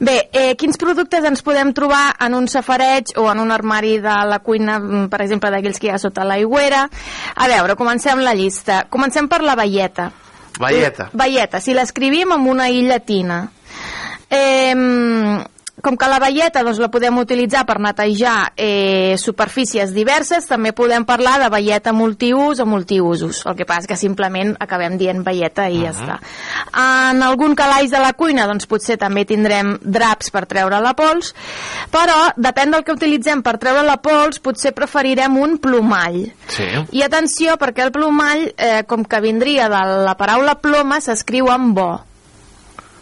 Bé, eh, quins productes ens podem trobar en un safareig o en un armari de la cuina, mm, per exemple, d'aquells que hi ha sota l'aigüera? A veure, comencem la llista. Comencem per la velleta. Valleta. Velleta, si l'escrivim amb una I llatina. Eh, com que la velleta doncs, la podem utilitzar per netejar eh, superfícies diverses, també podem parlar de velleta multiús o multiusos. El que passa és que simplement acabem dient velleta i ja està. En algun calaix de la cuina doncs, potser també tindrem draps per treure la pols, però depèn del que utilitzem per treure la pols, potser preferirem un plomall. Sí. I atenció, perquè el plomall, eh, com que vindria de la paraula ploma, s'escriu amb bo.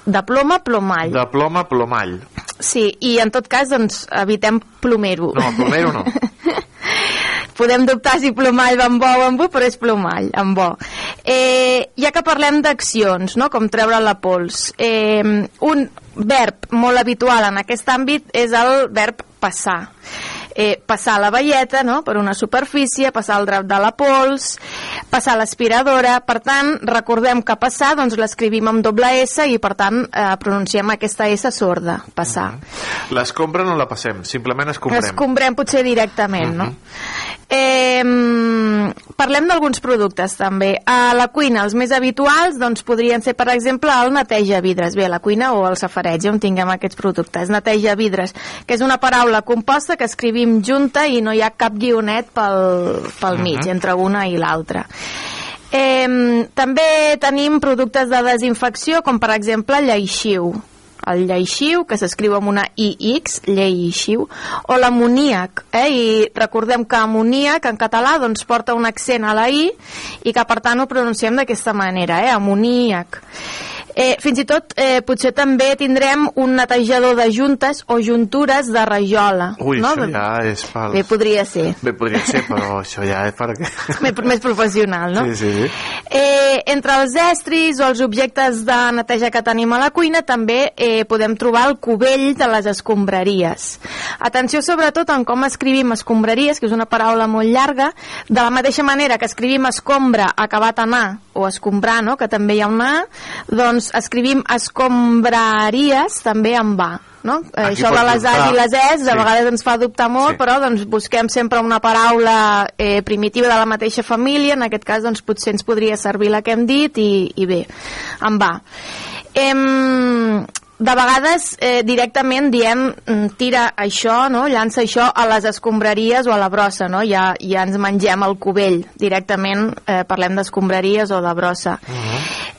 De ploma, plomall. De ploma, plomall. Sí, i en tot cas, doncs, evitem plomero. No, plomero no. Podem dubtar si plomall va amb bo o amb bu, però és plomall, amb bo. Eh, ja que parlem d'accions, no? com treure la pols, eh, un verb molt habitual en aquest àmbit és el verb passar. Eh, passar la velleta no? per una superfície, passar el drap de la pols, passar l'aspiradora. Per tant, recordem que passar doncs, l'escrivim amb doble S i, per tant, eh, pronunciem aquesta S sorda, passar. L'escombra no la passem, simplement escombrem. Escombrem potser directament, no? Eh, parlem d'alguns productes també. A la cuina, els més habituals doncs, podrien ser, per exemple, el neteja vidres. Bé, a la cuina o al safareig, on tinguem aquests productes. Neteja vidres, que és una paraula composta que escrivim junta i no hi ha cap guionet pel, pel mig, Mhm. entre una i l'altra. Eh, també tenim productes de desinfecció, com per exemple lleixiu. El lleixiu, que s'escriu amb una IX, lleixiu, o l'amoníac, eh? i recordem que amoníac en català doncs, porta un accent a la I i que per tant ho pronunciem d'aquesta manera, eh? amoníac. Eh, fins i tot eh, potser també tindrem un netejador de juntes o juntures de rajola. Ui, no? això ja és fals. Bé, podria ser. Bé, podria ser, però això ja és per què? Més, més professional, no? Sí, sí, sí. Eh, entre els estris o els objectes de neteja que tenim a la cuina també eh, podem trobar el cubell de les escombraries. Atenció sobretot en com escrivim escombraries, que és una paraula molt llarga, de la mateixa manera que escrivim escombra acabat en A o escombrar, no? que també hi ha una A, doncs escrivim escombraries també amb A. No? Eh, Aquí Això de les A's dubtar. i les E's de Sí. vegades ens fa dubtar molt, Sí. però doncs, busquem sempre una paraula eh, primitiva de la mateixa família, en aquest cas doncs, potser ens podria servir la que hem dit i, i bé, en va. Em, de vegades eh, directament diem mm, tira això, no? llança això a les escombraries o a la brossa, no? ja, ja ens mengem el cubell directament eh, parlem d'escombraries o de brossa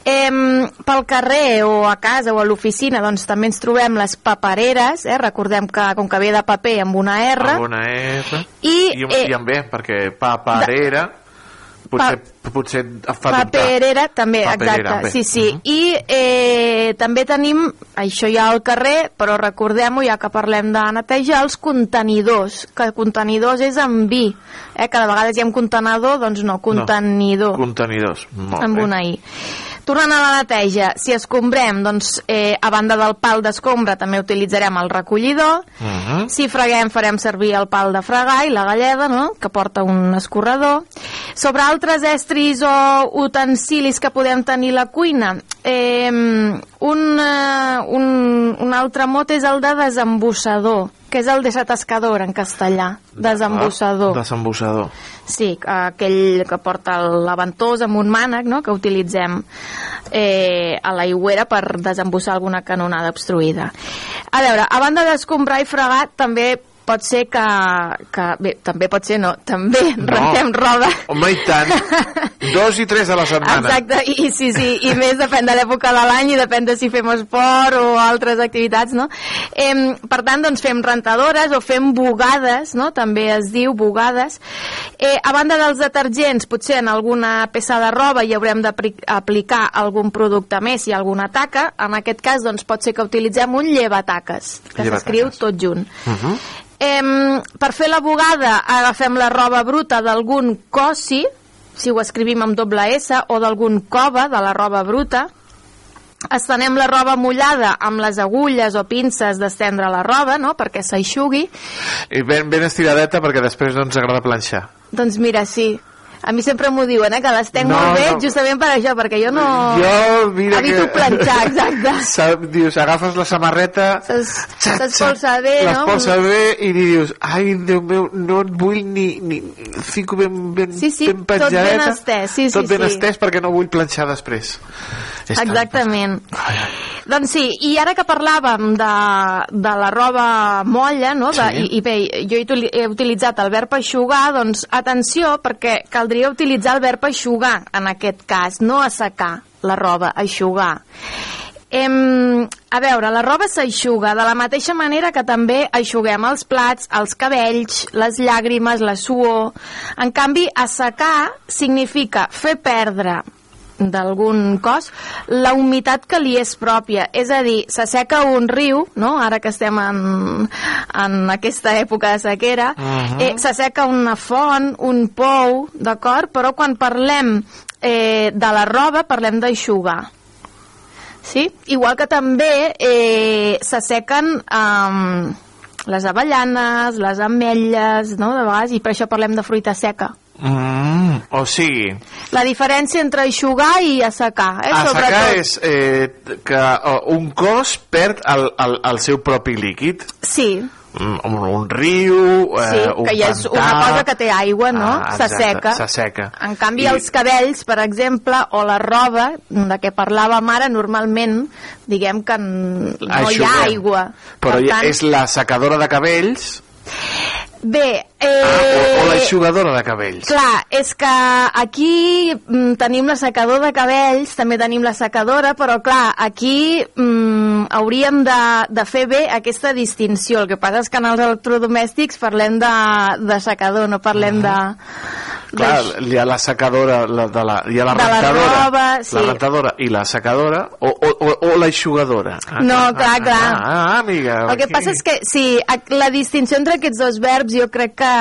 Em, pel carrer o a casa o a l'oficina doncs també ens trobem les papereres eh? recordem que com que ve de paper amb una R Amb una R. I, I, eh, i amb B, perquè paperera potser, potser et fa dubtar. Paperera, també, Paperera, exacte. bé. Sí, sí. I eh, també tenim, això ja al carrer, però recordem-ho, ja que parlem de netejar, els contenidors, que contenidors és amb vi, eh, que de vegades hi ha contenedor, doncs no, contenidor, Contenidors. Molt amb bé. una I. Tornant a la neteja, si escombrem, doncs eh, a banda del pal d'escombra també utilitzarem el recollidor, Mhm. si freguem farem servir el pal de fregar i la galleda, no?, que porta un escorredor. Sobre altres estris o utensilis que podem tenir a la cuina, eh, un, un, un altre mot és el de desembussador, que és el desatascador en castellà, desembussador. Desembussador. Sí, aquell que porta la ventosa amb un mànec, no?, que utilitzem eh, a l'aigüera per desembussar alguna canonada obstruïda. A veure, a banda d'escombrar i fregar, també pot ser que, que... Bé, també pot ser no, també no. rentem roba. Home, i tant. Dos i tres a la setmana. Exacte, i, i sí, sí, i més depèn de l'època de l'any i depèn de si fem esport o altres activitats, no? Eh, per tant, doncs fem rentadores o fem bugades, no? També es diu bugades. Eh, a banda dels detergents, potser en alguna peça de roba hi haurem d'aplicar algun producte més i alguna taca. En aquest cas, doncs, pot ser que utilitzem un llevataques, que s'escriu tot junt. Uh -huh. Em, per fer la bugada agafem la roba bruta d'algun cossi, si ho escrivim amb doble S, o d'algun cova de la roba bruta. Estenem la roba mullada amb les agulles o pinces d'estendre la roba, no?, perquè s'aixugui. I ben, ben estiradeta perquè després no ens agrada planxar. Doncs mira, sí. A mi sempre m'ho diuen, eh, que l'estenc No, molt bé, no. justament per això, perquè jo no... Jo, mira Evito que... planxar, exacte. Dius, agafes la samarreta, S'espolsa bé, no? l'espolsa bé i li dius, ai, Déu meu, no et vull ni... ni fico ben, ben, Sí, sí, ben tot ben penjadeta. estès, sí, sí, Tot ben sí. estès perquè no vull planxar després. Tan- Exactament. Doncs sí, i ara que parlàvem de, de la roba molla, no? De, Sí. i, I bé, jo he, he utilitzat el verb aixugar, doncs atenció, perquè caldria utilitzar el verb aixugar en aquest cas, no assecar la roba, aixugar. Em, a veure, la roba s'aixuga de la mateixa manera que també aixuguem els plats, els cabells, les llàgrimes, la suor. En canvi, assecar significa fer perdre d'algun cos la humitat que li és pròpia és a dir, s'asseca un riu no? ara que estem en, en aquesta època de sequera Mhm. eh, s'asseca una font, un pou d'acord? però quan parlem eh, de la roba parlem d'aixugar sí? igual que també eh, s'assequen um, les avellanes, les ametlles no? de vegades, i per això parlem de fruita seca Mm, o sigui, la diferència entre aixugar i assecar, eh? assecar Sobretot. és eh, que un cos perd el, el, el seu propi líquid. Sí, Mm, Un, un riu, eh, sí, un que és pantà... una cosa que té aigua, no? Ah, S'asseca. S'asseca. En canvi, I- els cabells, per exemple, o la roba, de què parlàvem ara, normalment, diguem que no hi ha aigua. Però per tant, és la secadora de cabells Bé, ah, eh... o, o l'aixugadora de cabells. Clar, és que aquí mm, tenim la secador de cabells, també tenim la secadora, però clar, aquí mm, hauríem de, de fer bé aquesta distinció. El que passa és que en els electrodomèstics parlem de, de secador, no parlem de... Clar, hi ha la secadora, la, de la, hi ha la De la rentadora, roba, sí. la rentadora i la secadora, o, o, o, o la eixugadora. Ah, No, ah, clar, ah, clar. Ah, ah, amiga. El que aquí. passa és que, sí, la distinció entre aquests dos verbs jo crec que,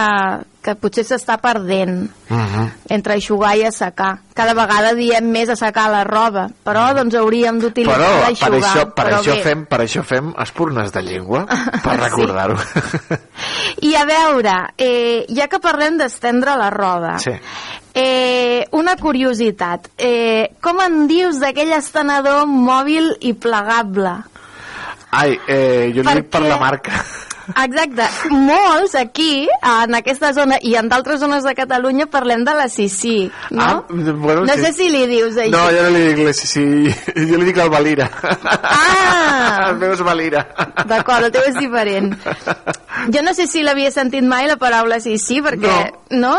que potser s'està perdent Mhm. entre aixugar i assecar. Cada vegada diem més assecar la roba, però doncs hauríem d'utilitzar Però per l'aixugar. això, per, però això bé. fem, per això fem espurnes de llengua, per recordar-ho. I a veure, eh, ja que parlem d'estendre la roba, Sí. eh, una curiositat. Eh, com en dius d'aquell estenedor mòbil i plegable? Ai, eh, jo li dic per Perquè- la marca. Exacte. Molts aquí, en aquesta zona i en d'altres zones de Catalunya, parlem de la Sissi, no? Ah, bueno, no sí. sé si li dius això. No, jo no li dic, sí, sí, jo li dic el Valira. Ah! El meu és Valira. D'acord, el teu és diferent. Jo no sé si l'havia sentit mai la paraula sí, perquè... No. no?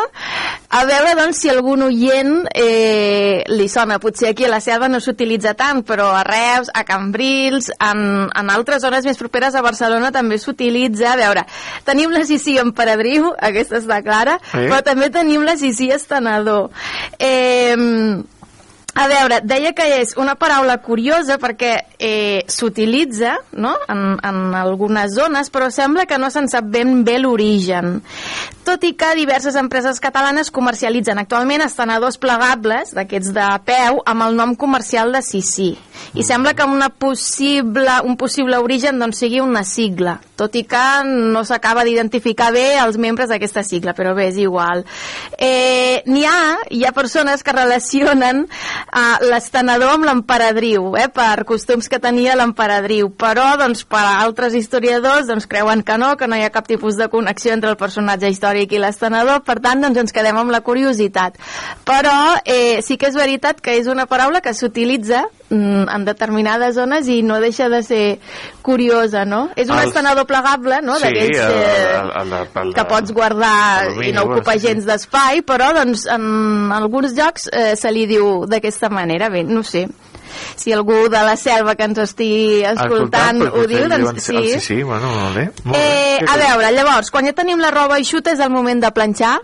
A veure, doncs, si algun oient eh, li sona. Potser aquí a la selva no s'utilitza tant, però a Reus, a Cambrils, en, en altres zones més properes a Barcelona també s'utilitza. A veure, tenim la Sissi en Paradriu, aquesta està clara, Sí. però també tenim la Sissi estenedor. Eh, a veure, deia que és una paraula curiosa perquè eh, s'utilitza no? en, en algunes zones, però sembla que no se'n sap ben bé l'origen. Tot i que diverses empreses catalanes comercialitzen actualment estenedors plegables, d'aquests de peu, amb el nom comercial de Sissi. I sembla que una possible, un possible origen doncs, sigui una sigla, tot i que no s'acaba d'identificar bé els membres d'aquesta sigla, però bé, és igual. Eh, N'hi ha, hi ha persones que relacionen eh, l'estenedor amb l'emperadriu, eh, per costums que tenia l'emperadriu, però doncs, per altres historiadors doncs, creuen que no, que no hi ha cap tipus de connexió entre el personatge històric i l'estenedor, per tant doncs, ens quedem amb la curiositat. Però eh, sí que és veritat que és una paraula que s'utilitza mm, en determinades zones i no deixa de ser curiosa, no? És un Els- estenedor plegable, no? Sí, D'aquells el, eh, el, el, el, que pots guardar i no ocupa sí, sí. gens d'espai, però doncs en alguns llocs eh, se li diu d'aquesta manera, bé, no sé. Si algú de la selva que ens estigui escoltant ho diu, doncs sí. Sí, sí, bueno, molt bé. Molt Eh, bé. a veure, llavors, quan ja tenim la roba eixuta és el moment de planxar.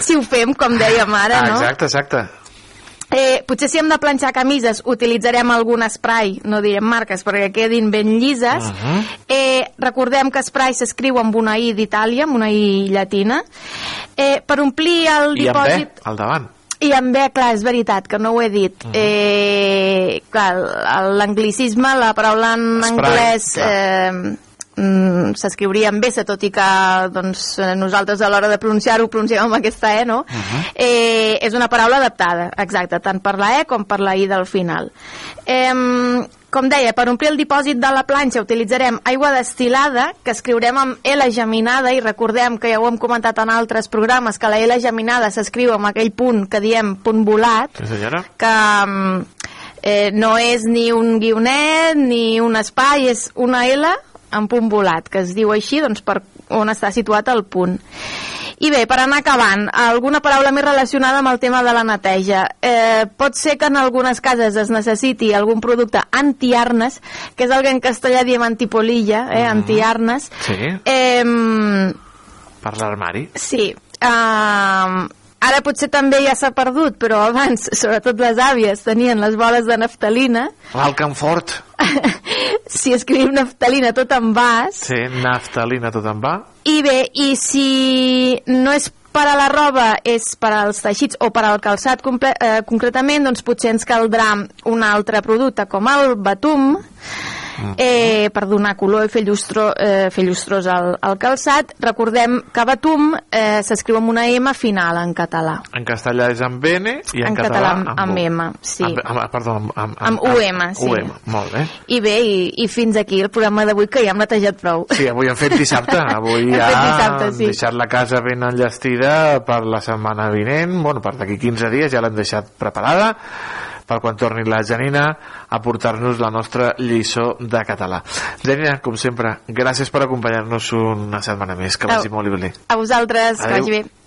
Si ho fem, com dèiem ara, ah, no? Exacte, exacte. Eh, potser si hem de planxar camises utilitzarem algun spray, no direm marques, perquè quedin ben llises. Uh -huh. eh, recordem que spray s'escriu amb una I d'Itàlia, amb una I llatina. Eh, per omplir el I amb dipòsit... B, al davant. I amb B, clar, és veritat, que no ho he dit. Mhm. eh, clar, l'anglicisme, la paraula en Spray, anglès... clar. Eh, mm, s'escriuria amb S, tot i que doncs, nosaltres a l'hora de pronunciar-ho pronunciem amb aquesta E, no? eh, és una paraula adaptada, exacte, tant per la E com per la I del final. Eh, com deia, per omplir el dipòsit de la planxa utilitzarem aigua destilada, que escriurem amb L geminada, i recordem que ja ho hem comentat en altres programes, que la L geminada s'escriu amb aquell punt que diem punt volat, Sí, senyora. que mm, eh, no és ni un guionet ni un espai, és una L amb punt volat, que es diu així doncs, per on està situat el punt. I bé, per anar acabant, alguna paraula més relacionada amb el tema de la neteja. Eh, pot ser que en algunes cases es necessiti algun producte antiarnes, que és el que en castellà diem antipolilla, eh, antiarnes. Sí, Eh, per l'armari. Sí. Um, ara potser també ja s'ha perdut, però abans, sobretot les àvies, tenien les boles de naftalina. El Canfort. Si escrivim naftalina tot en vas. Sí, naftalina tot en va. I bé, i si no és per a la roba, és per als teixits o per al calçat comple eh, concretament, doncs potser ens caldrà un altre producte com el batum, eh, per donar color i fer, llustro, eh, fer llustrós al, al calçat. Recordem que batum eh, s'escriu amb una M final en català. En castellà és amb N i en, En català, català amb U. M, sí. Amb, amb, perdó, amb, amb, Amb UM, sí. UM, molt bé. I bé, i, i fins aquí el programa d'avui que ja hem netejat prou. Sí, avui hem fet dissabte. Avui Hem ja dissabte, sí. deixat la casa ben enllestida per la setmana vinent. Bueno, per d'aquí 15 dies ja l'hem deixat preparada per quan torni la Janina a portar-nos la nostra lliçó de català. Janina, com sempre, gràcies per acompanyar-nos una setmana més. Que vagi Au. molt bé. A vosaltres, que Adéu. vagi bé.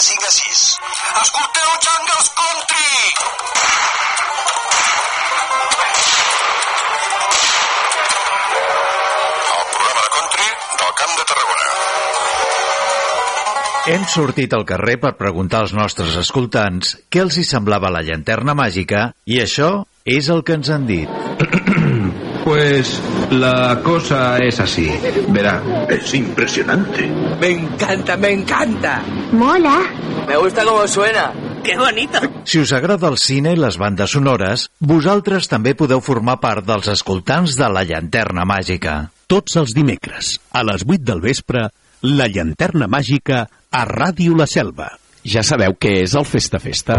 De 5 a 6. Escolteu Jungles Country! El programa de country del Camp de Tarragona. Hem sortit al carrer per preguntar als nostres escoltants què els hi semblava la llanterna màgica i això és el que ens han dit. Pues la cosa es así. Verá. Es impresionante. Me encanta, me encanta. Mola. Me gusta cómo suena. ¡Qué bonito! Si us agrada el cine i les bandes sonores, vosaltres també podeu formar part dels escoltants de la llanterna màgica. Tots els dimecres, a les 8 del vespre, la llanterna màgica a Ràdio La Selva. Ja sabeu què és el Festa Festa?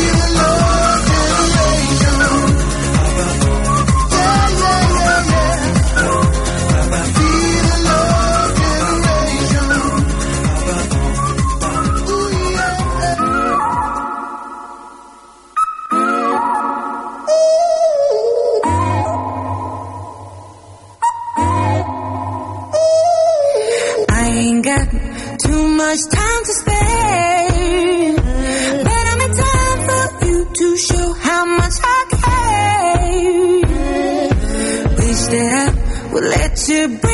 breathe.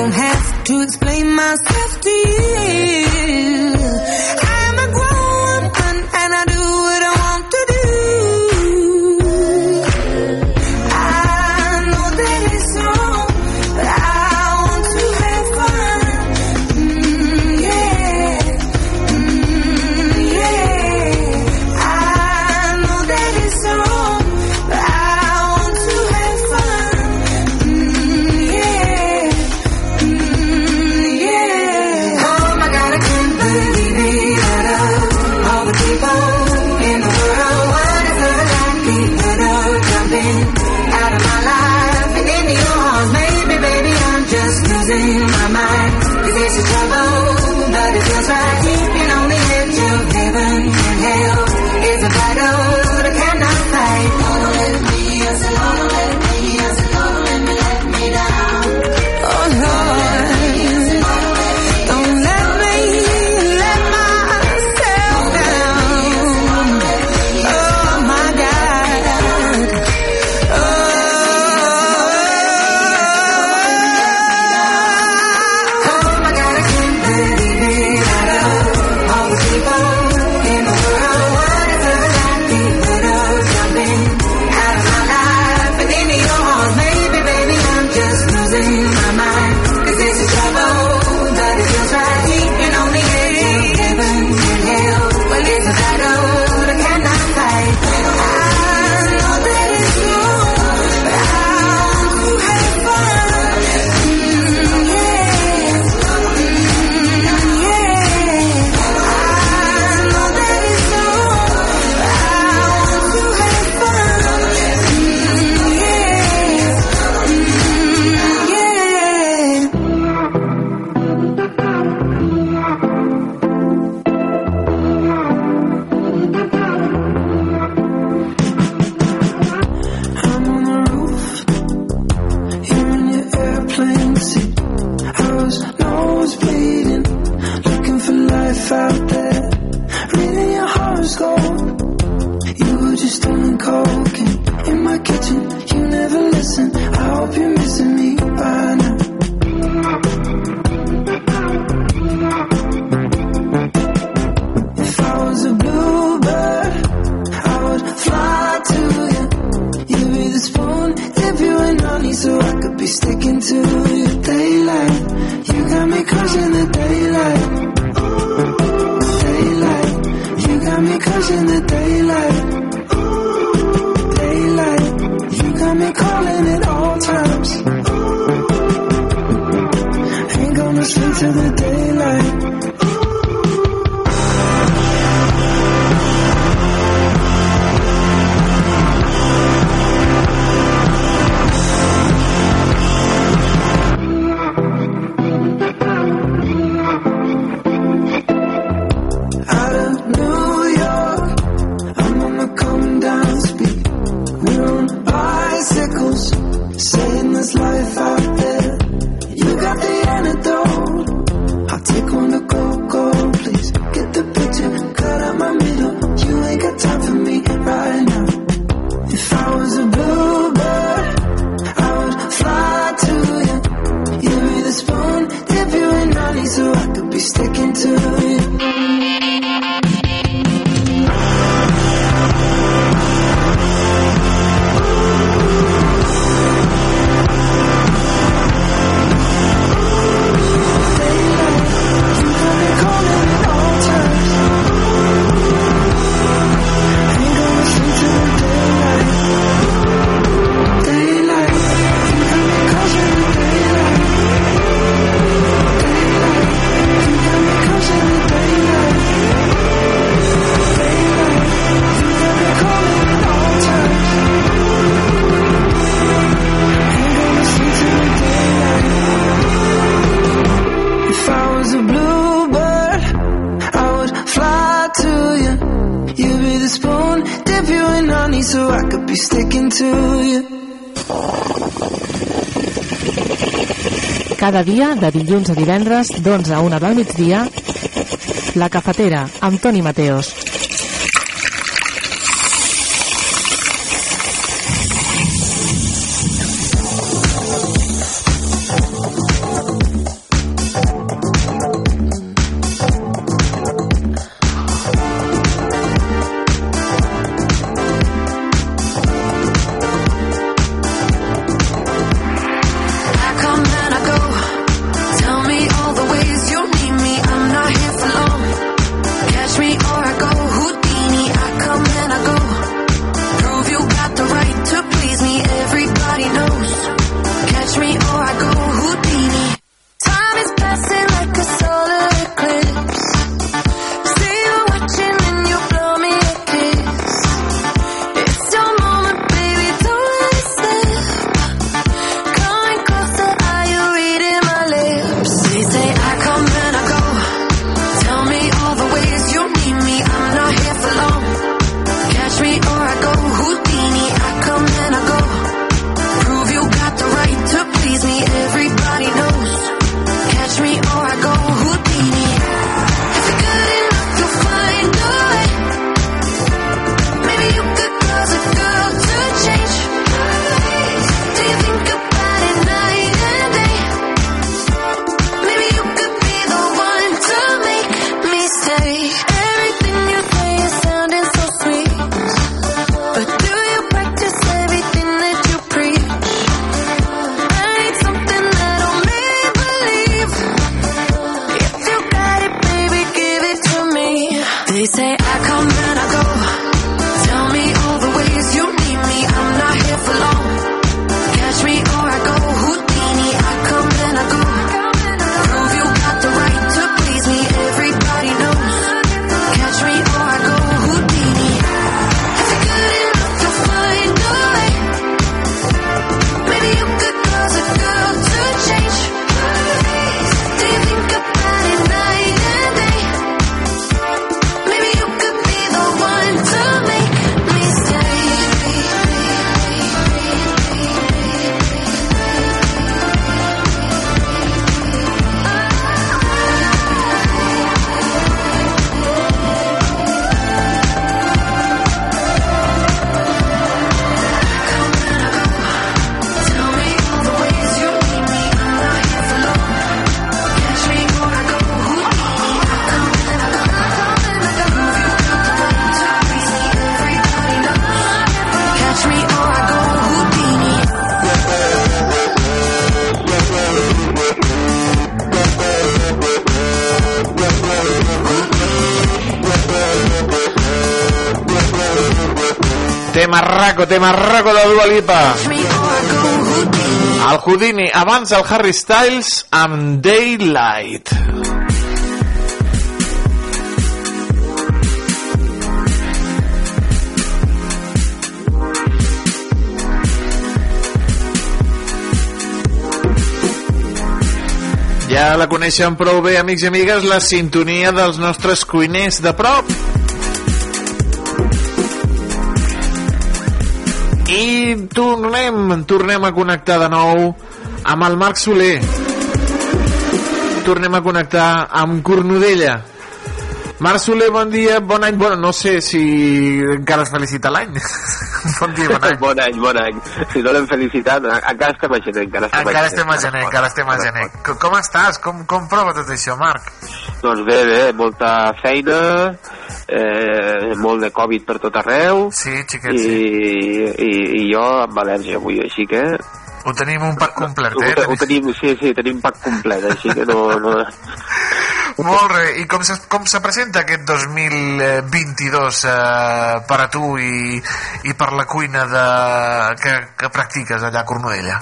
Don't have to explain myself to you. be sticking to Cada dia, de dilluns a divendres, d'11 a 1 del migdia, La Cafetera, amb Toni Mateos. Tema raco, tema raco de Dua Lipa. El Houdini, abans el Harry Styles amb Daylight. Ja la coneixen prou bé, amics i amigues, la sintonia dels nostres cuiners de prop. I tornem, tornem a connectar de nou amb el Marc Soler. Tornem a connectar amb Cornudella. Marc Soler, bon dia, bon any. Bueno, no sé si encara es felicita l'any. bon dia, bon any. bon any, bon any. Si no l'hem felicitat, encara estem a gener. Encara estem, Encara estem a gener, encara estem a gener. Com, com estàs? Com, com prova tot això, Marc? Doncs bé, bé, molta feina, eh, molt de Covid per tot arreu. Sí, xiquet, i, sí. I, i jo amb al·lèrgia avui, així que... Ho tenim un pack complet, Ho, eh? te- ho tenim, sí, sí, tenim pack complet, així que no... no... Molt bé, i com se, com se presenta aquest 2022 eh, per a tu i, i per la cuina de, que, que practiques allà a Cornudella?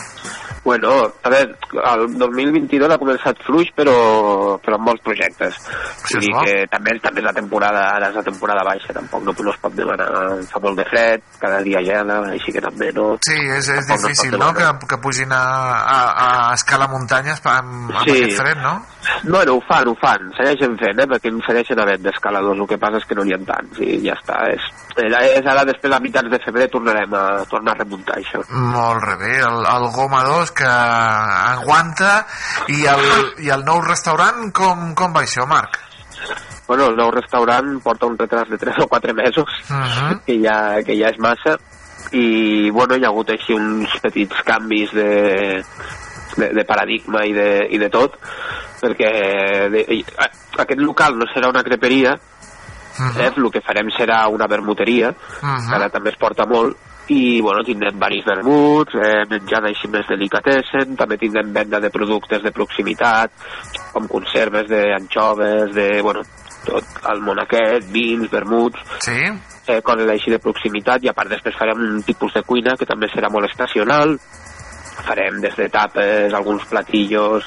Bueno, a veure, el 2022 ha començat fluix, però, però amb molts projectes. Sí, és bo. que també, també és la temporada, ara és la temporada baixa, tampoc no, no es pot demanar, fa molt de fred, cada dia gela, així que també no... Sí, és, és difícil, no?, que, demanar. que pugin a, a, a escalar muntanyes amb, amb Sí. aquest fred, no? Bueno, ho fan, ho fan, segueixen fent, eh, perquè en segueixen havent d'escaladors, el que passa és que no n'hi ha tants, i ja està, és, és ara després a mitjans de febrer tornarem a tornar a remuntar això. Molt bé, el, el Goma 2 que aguanta i el, i el nou restaurant com, com va això, Marc? Bueno, el nou restaurant porta un retras de 3 o 4 mesos, Uh -huh. que, ja, que ja és massa, i bueno, hi ha hagut així uns petits canvis de, de, de paradigma i de, i de tot, perquè de, i, a, aquest local no serà una creperia, eh, el que farem serà una vermuteria, Mhm. que ara també es porta molt, i bueno, tindrem varis vermuts, eh, menjada així més delicatessen, també tindrem venda de productes de proximitat, com conserves d'anxoves, de, bueno, tot el món aquest, vins, vermuts, sí. eh, coses així de proximitat, i a part després farem un tipus de cuina que també serà molt estacional, farem des de tapes, alguns platillos,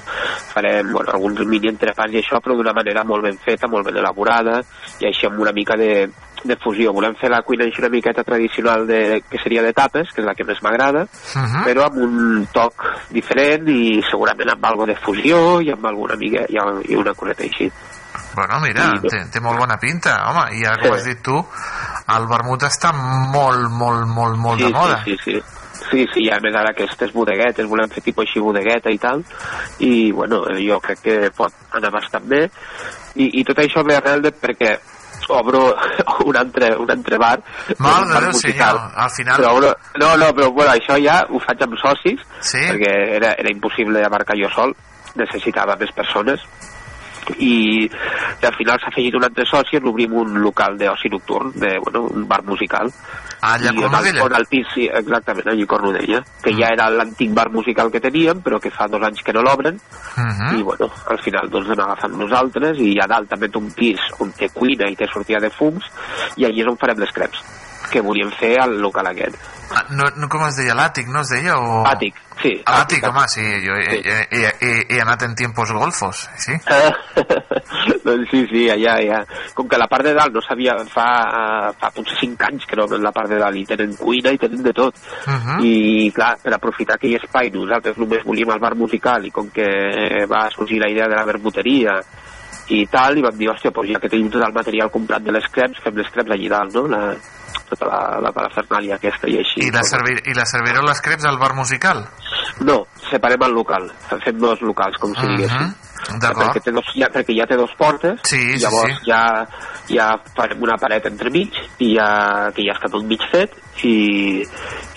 farem bueno, alguns mini entrepans i això, però d'una manera molt ben feta, molt ben elaborada, i així amb una mica de, de fusió. Volem fer la cuina així una miqueta tradicional de, que seria de tapes, que és la que més m'agrada, Mhm. però amb un toc diferent i segurament amb algo de fusió i amb alguna mica i, i una coseta així. Bueno, mira, I- té, té molt bona pinta, home, i ara que Sí. ho has dit tu, el vermut està molt, molt, molt, molt sí, de moda. Sí, sí, sí. Sí, sí, i a més ara aquestes bodeguetes, volem fer tipus així bodegueta i tal, i bueno, jo crec que pot anar bastant bé, i, i tot això ve arrel de perquè obro un altre, un altre bar, de bar Déu, musical. senyor, al final- Però obro, no, no, però bueno, això ja ho faig amb socis, Sí? perquè era, era impossible abarcar jo sol, necessitava més persones, i, i al final s'ha afegit un altre soci i obrim un local d'oci nocturn, de, bueno, un bar musical. Ah, a I on al- Cornudella? on al pis, sí, exactament, a Cornudella, que ja era l'antic bar musical que teníem, però que fa dos anys que no l'obren, Mhm. i bueno, al final doncs anem agafant nosaltres, i a dalt també té un pis on té cuina i té sortida de fums, i allí és on farem les creps, que volíem fer al local aquest. Ah, no, no, com es deia, l'àtic, no es deia? O... Àtic, sí. A l'àtic, home, sí, jo he, he, he, he, he anat en tiempos golfos, sí? doncs sí, sí, allà, allà. Com que la part de dalt no sabia, fa, fa potser 5 anys que no obren la part de dalt i tenen cuina i tenen de tot. Mhm. I clar, per aprofitar aquell espai, nosaltres només volíem el bar musical i com que va sorgir la idea de la vermuteria i tal, i vam dir, hòstia, doncs ja que tenim tot el material comprat de les creps, fem les creps allí dalt, no? La, tota la, la parafernàlia aquesta i així. I la, servir, I la servireu les creps al bar musical? No, separem el local, fem dos locals, com si Mhm, diguéssim. Perquè, té dos, ja, perquè ja té dos portes, Sí, sí, llavors sí. ja, ja farem una paret entremig, i ja, que ja està tot mig fet, i,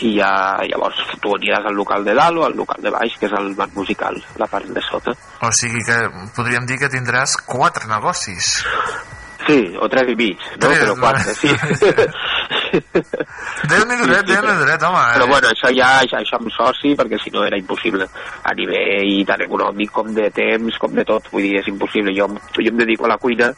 i ja, llavors tu aniràs al local de dalt o al local de baix, que és el bar musical, la part de sota. O sigui que podríem dir que tindràs quatre negocis. Sí, o tres i mig, no? Tres, Però quatre, sí. Déu-n'hi dret, déu-n'hi dret, home. Però eh? bueno, això ja això, això amb soci, perquè si no era impossible a nivell tant econòmic com de temps, com de tot, vull dir, és impossible. Jo, jo em dedico a la cuina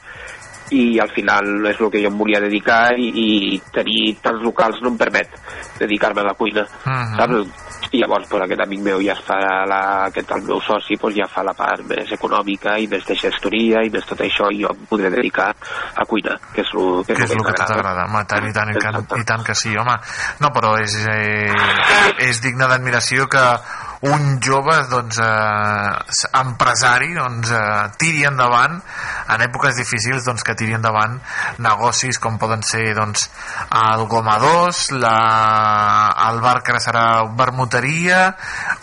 i al final és el que jo em volia dedicar i, i tenir tants locals no em permet dedicar-me a la cuina, Mhm. saps? I llavors pues, aquest amic meu ja es fa la, aquest el meu soci pues, ja fa la part més econòmica i més de gestoria i més tot això i jo em podré dedicar a cuina, que és el que, que és el que t'agrada, home, tant i tant, i tant, i tant que sí, home. No, però és, eh, és digne d'admiració que un jove doncs, eh, empresari doncs, eh, tiri endavant en èpoques difícils doncs, que tiri endavant negocis com poden ser doncs, el Goma 2 la, el bar que ara serà vermuteria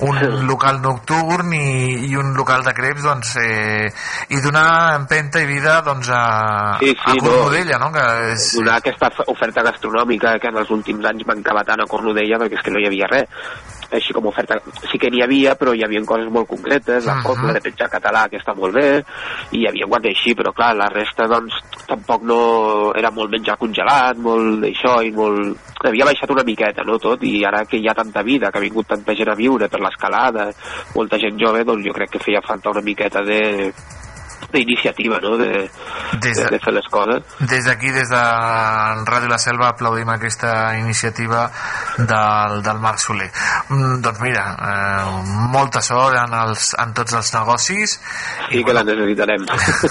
un local nocturn i, i un local de creps doncs, eh, i donar empenta i vida doncs, a, Sí, sí, a no. Cornudella no? que és, donar aquesta oferta gastronòmica que en els últims anys mancava tant a Cornudella perquè és que no hi havia res així com oferta, sí que n'hi havia però hi havia coses molt concretes, la Mhm. cobla de penjar català que està molt bé i hi havia guant així, però clar, la resta doncs tampoc no era molt menjar congelat molt d'això i molt havia baixat una miqueta, no tot, i ara que hi ha tanta vida, que ha vingut tanta gent a viure per l'escalada molta gent jove, doncs jo crec que feia falta una miqueta de d'iniciativa, no?, de, Des de, de- de fer les coses. Des d'aquí, des de Ràdio La Selva, aplaudim aquesta iniciativa del, del Marc Soler. Mm, doncs mira, eh, molta sort en, els, en tots els negocis. Sí, que la necessitarem.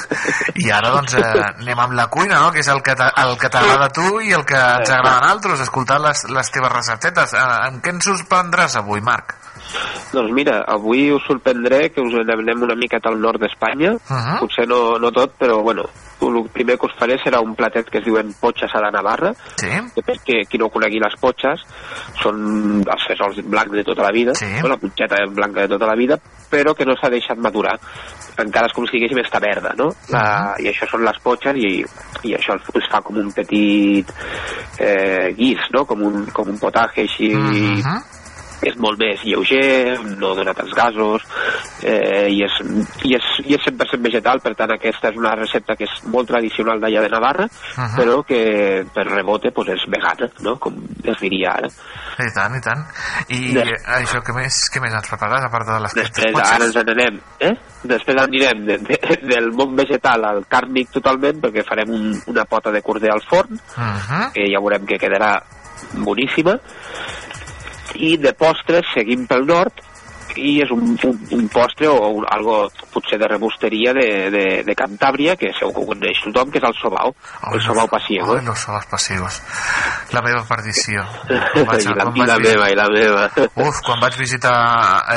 I ara, doncs, eh, anem amb la cuina, no?, que és el que t'agrada a tu i el que ens agrada a altres, escoltar les, les teves receptetes. Eh, en què ens sorprendràs avui, Marc? Doncs mira, avui us sorprendré que us anem una miqueta al nord d'Espanya, Mhm. potser no, no tot, però bueno, el primer que us faré serà un platet que es diuen potxes a la Navarra, sí. que perquè qui no conegui les potxes són els fesols blancs de tota la vida, Sí. la punxeta blanca de tota la vida, però que no s'ha deixat madurar. Encara és com si diguéssim està verda, no? La, I això són les potxes i, i això es, fa com un petit eh, guís, no? Com un, com un potatge així Mhm. És molt més lleuger, no dona tants gasos eh, i, és, i, és, i és 100% vegetal, per tant aquesta és una recepta que és molt tradicional d'allà de Navarra, Mhm. però que per rebote pues, és vegana, no? com es diria ara. I tant, i tant. I eh, això, què més, què més ens prepares, a part de les Després potxes? ara ens n'anem, eh? Després anirem de, de, del món vegetal al càrnic totalment, perquè farem un, una pota de corder al forn, Mhm. que ja veurem que quedarà boníssima i de postres seguim pel nord i és un, un, un postre o un, algo potser de rebosteria de, de, de Cantàbria que segur que ho coneix tothom, que és el sobau el sobau passiego Ai, los sobas passivos. La meva perdició. Quan vaig- i la, quan i la meva, i la meva Uf, quan vaig visitar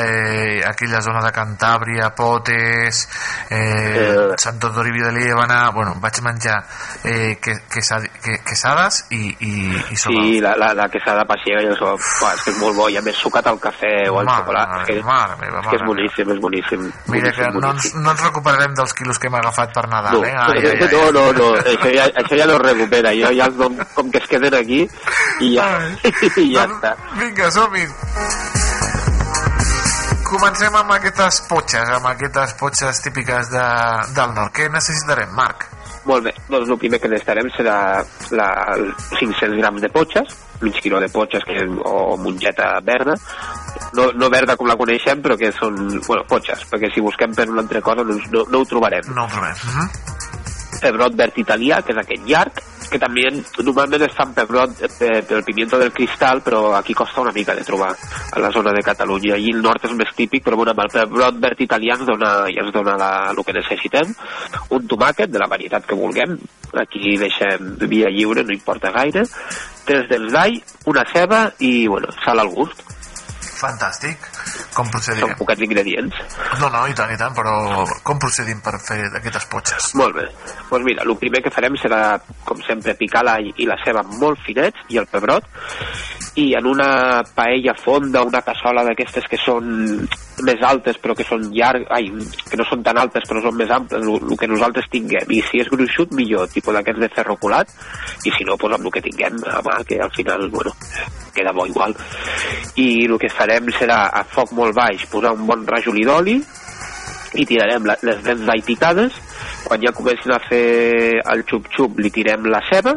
eh, aquella zona de Cantàbria, Potes, eh, Sant Toribí de Líbana, bueno, vaig menjar eh, que, quesa, que, quesades i, i, i sobau. Sí, la, la, la quesada passiega i el sobau, és que és molt bo i a més sucat al cafè o al xocolat és que, mare meva, és, que és mare boníssim, és boníssim Mira que boníssim, no ens, no ens recuperarem dels quilos que hem agafat per Nadal, No, eh? Ai, ai, ai. no, no, no, això ja, això ja no es recupera, jo ja els dono com que es queden aquí i ja, i ja està. Vinga, som-hi. Comencem amb aquestes potxes, amb aquestes potxes típiques de, del nord. Què necessitarem, Marc? Molt bé, doncs el primer que necessitarem serà la, el 500 grams de potxes, mig quilo de potxes que, o mongeta verda, no, no verda com la coneixem, però que són, bueno, potxes, perquè si busquem per una altra cosa no, no, no ho trobarem. No ho trobem. Uh -huh. Pebrot verd italià, que és aquest llarg, que també normalment es fan pebrot eh, pel pimiento del cristal, però aquí costa una mica de trobar a la zona de Catalunya. I el nord és més típic, però bueno, amb el pebrot verd italià ens dona, ja ens dona la, el que necessitem. Un tomàquet de la varietat que vulguem, aquí deixem via lliure, no importa gaire. Tres dents d'all, una ceba i, bueno, sal al gust. Fantàstic. Com procedirem? Són poquets ingredients. No, no, i tant, i tant, però com procedim per fer aquestes potxes? Molt bé. Doncs pues mira, el primer que farem serà, com sempre, picar l'all i la ceba molt finets i el pebrot i en una paella fonda, una cassola d'aquestes que són més altes però que són llarg, ai, que no són tan altes però són més amples, el que nosaltres tinguem i si és gruixut millor, tipus d'aquests de ferro colat i si no, doncs amb el que tinguem a mà, que al final, bueno, queda bo igual i el que farem serà foc molt baix posar un bon rajolí d'oli i tirarem la, les dents d'all picades quan ja comencin a fer el xup-xup li tirem la ceba.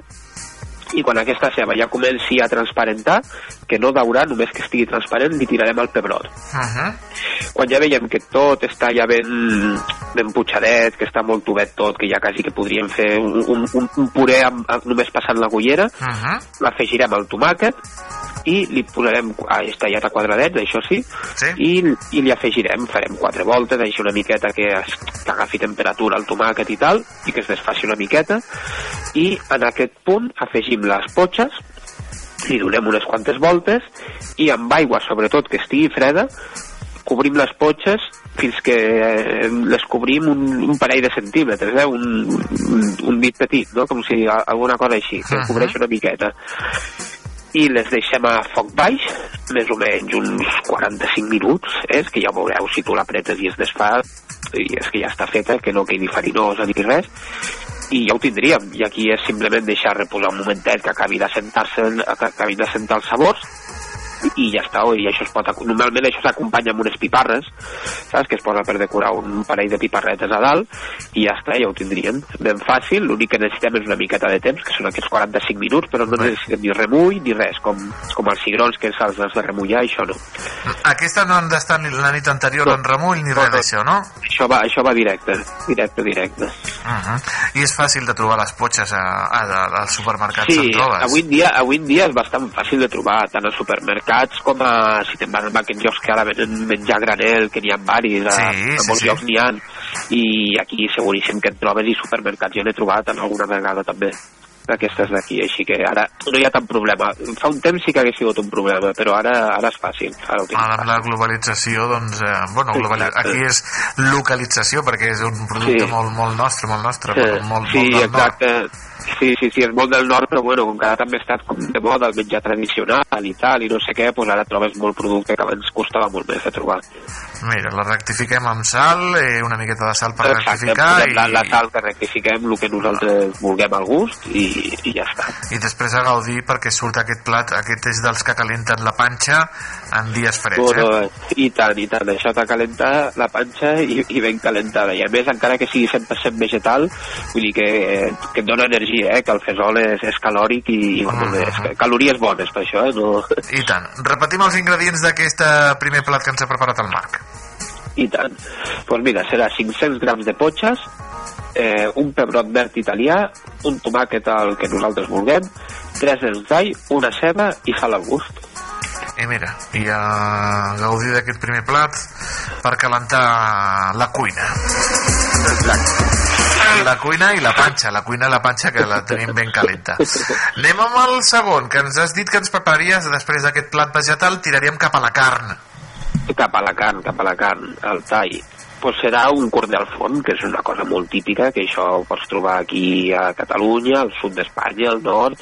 I quan aquesta ceba ja comenci a transparentar que no daurar, només que estigui transparent li tirarem el pebrot Uh -huh. quan ja veiem que tot està ja ben, ben putxadet, que està molt tubet tot, que ja quasi que podríem fer un, un, un, un puré amb, amb, només passant l'agullera, Uh -huh. l'afegirem al tomàquet i li posarem, ah, és tallat a quadradets, això sí, sí. I, i li afegirem, farem quatre voltes, així una miqueta que, es, que agafi temperatura el tomàquet i tal, i que es desfaci una miqueta, i en aquest punt afegim les potxes, li donem unes quantes voltes, i amb aigua, sobretot, que estigui freda, cobrim les potxes fins que eh, les cobrim un, un parell de centímetres, eh? un, un, un dit petit, no? com si alguna cosa així, que cobreix una miqueta i les deixem a foc baix més o menys uns 45 minuts eh? és que ja veureu si tu l'apretes i es desfà i és que ja està feta que no quedi farinosa ni res i ja ho tindríem. I aquí és simplement deixar reposar un momentet que acabi d'assentar-se que acabi d'assentar els sabors i ja està, i això es pot, normalment això s'acompanya amb unes piparres, saps, que es posa per decorar un parell de piparretes a dalt, i ja està, ja ho tindrien. Ben fàcil, l'únic que necessitem és una miqueta de temps, que són aquests 45 minuts, però no necessitem ni remull ni res, com, com els cigrons que se'ls has de remullar, això no. Aquesta no han d'estar ni la nit anterior en remull ni res d'això, no? Això va, això va directe, directe, directe. Uh -huh. I és fàcil de trobar les potxes a, a, a, als supermercats Sí, en trobes. avui en, dia, avui en dia és bastant fàcil de trobar, tant a supermercats com a, si te'n vas a aquells llocs que ara venen menjar granel, que n'hi ha varis, a, Sí, a sí, molts sí. llocs n'hi ha, i aquí seguríssim que et trobes i supermercats jo n'he trobat en alguna vegada també d'aquestes d'aquí, així que ara no hi ha tant problema. Fa un temps sí que hagués sigut un problema, però ara ara és fàcil. Ara ho Ara amb la globalització, doncs, eh, bueno, Sí, exacte. aquí és localització, perquè és un producte Sí. molt, molt nostre, molt nostre, Sí, molt, molt sí, del nord. exacte. Sí, sí, sí, és molt del nord, però bueno, com que ara també ha estat com de moda el menjar tradicional i tal, i no sé què, doncs ara trobes molt producte que abans costava molt més de trobar. Mira, la rectifiquem amb sal, eh, una miqueta de sal per Exacte, rectificar posem i, la, la sal que rectifiquem, el que nosaltres vulguem al gust i, i ja està. i després a gaudir perquè surt aquest plat, aquest és dels que calenten la panxa en dies freds, Bueno, eh? I tant, i tant, això t'ha calentar la panxa i, i ben calentada. I a més, encara que sigui 100% vegetal, vull dir que, que et dona energia, eh? que el fesol és, és calòric i, i bueno, és, calories bones per això, eh? No... I tant. Repetim els ingredients d'aquest eh, primer plat que ens ha preparat el Marc. I tant. Doncs pues mira, serà 500 grams de potxes, eh, un pebrot verd italià, un tomàquet al que nosaltres vulguem, tres d'all, una ceba i sal al gust. I mira, i a gaudir d'aquest primer plat per calentar la cuina. La cuina i la panxa, la cuina i la panxa que la tenim ben calenta. Anem amb el segon, que ens has dit que ens prepararies després d'aquest plat vegetal, tiraríem cap a la carn. Cap a la carn, cap a la carn, al tall. Pues serà un corder al forn, que és una cosa molt típica, que això ho pots trobar aquí a Catalunya, al sud d'Espanya, al nord,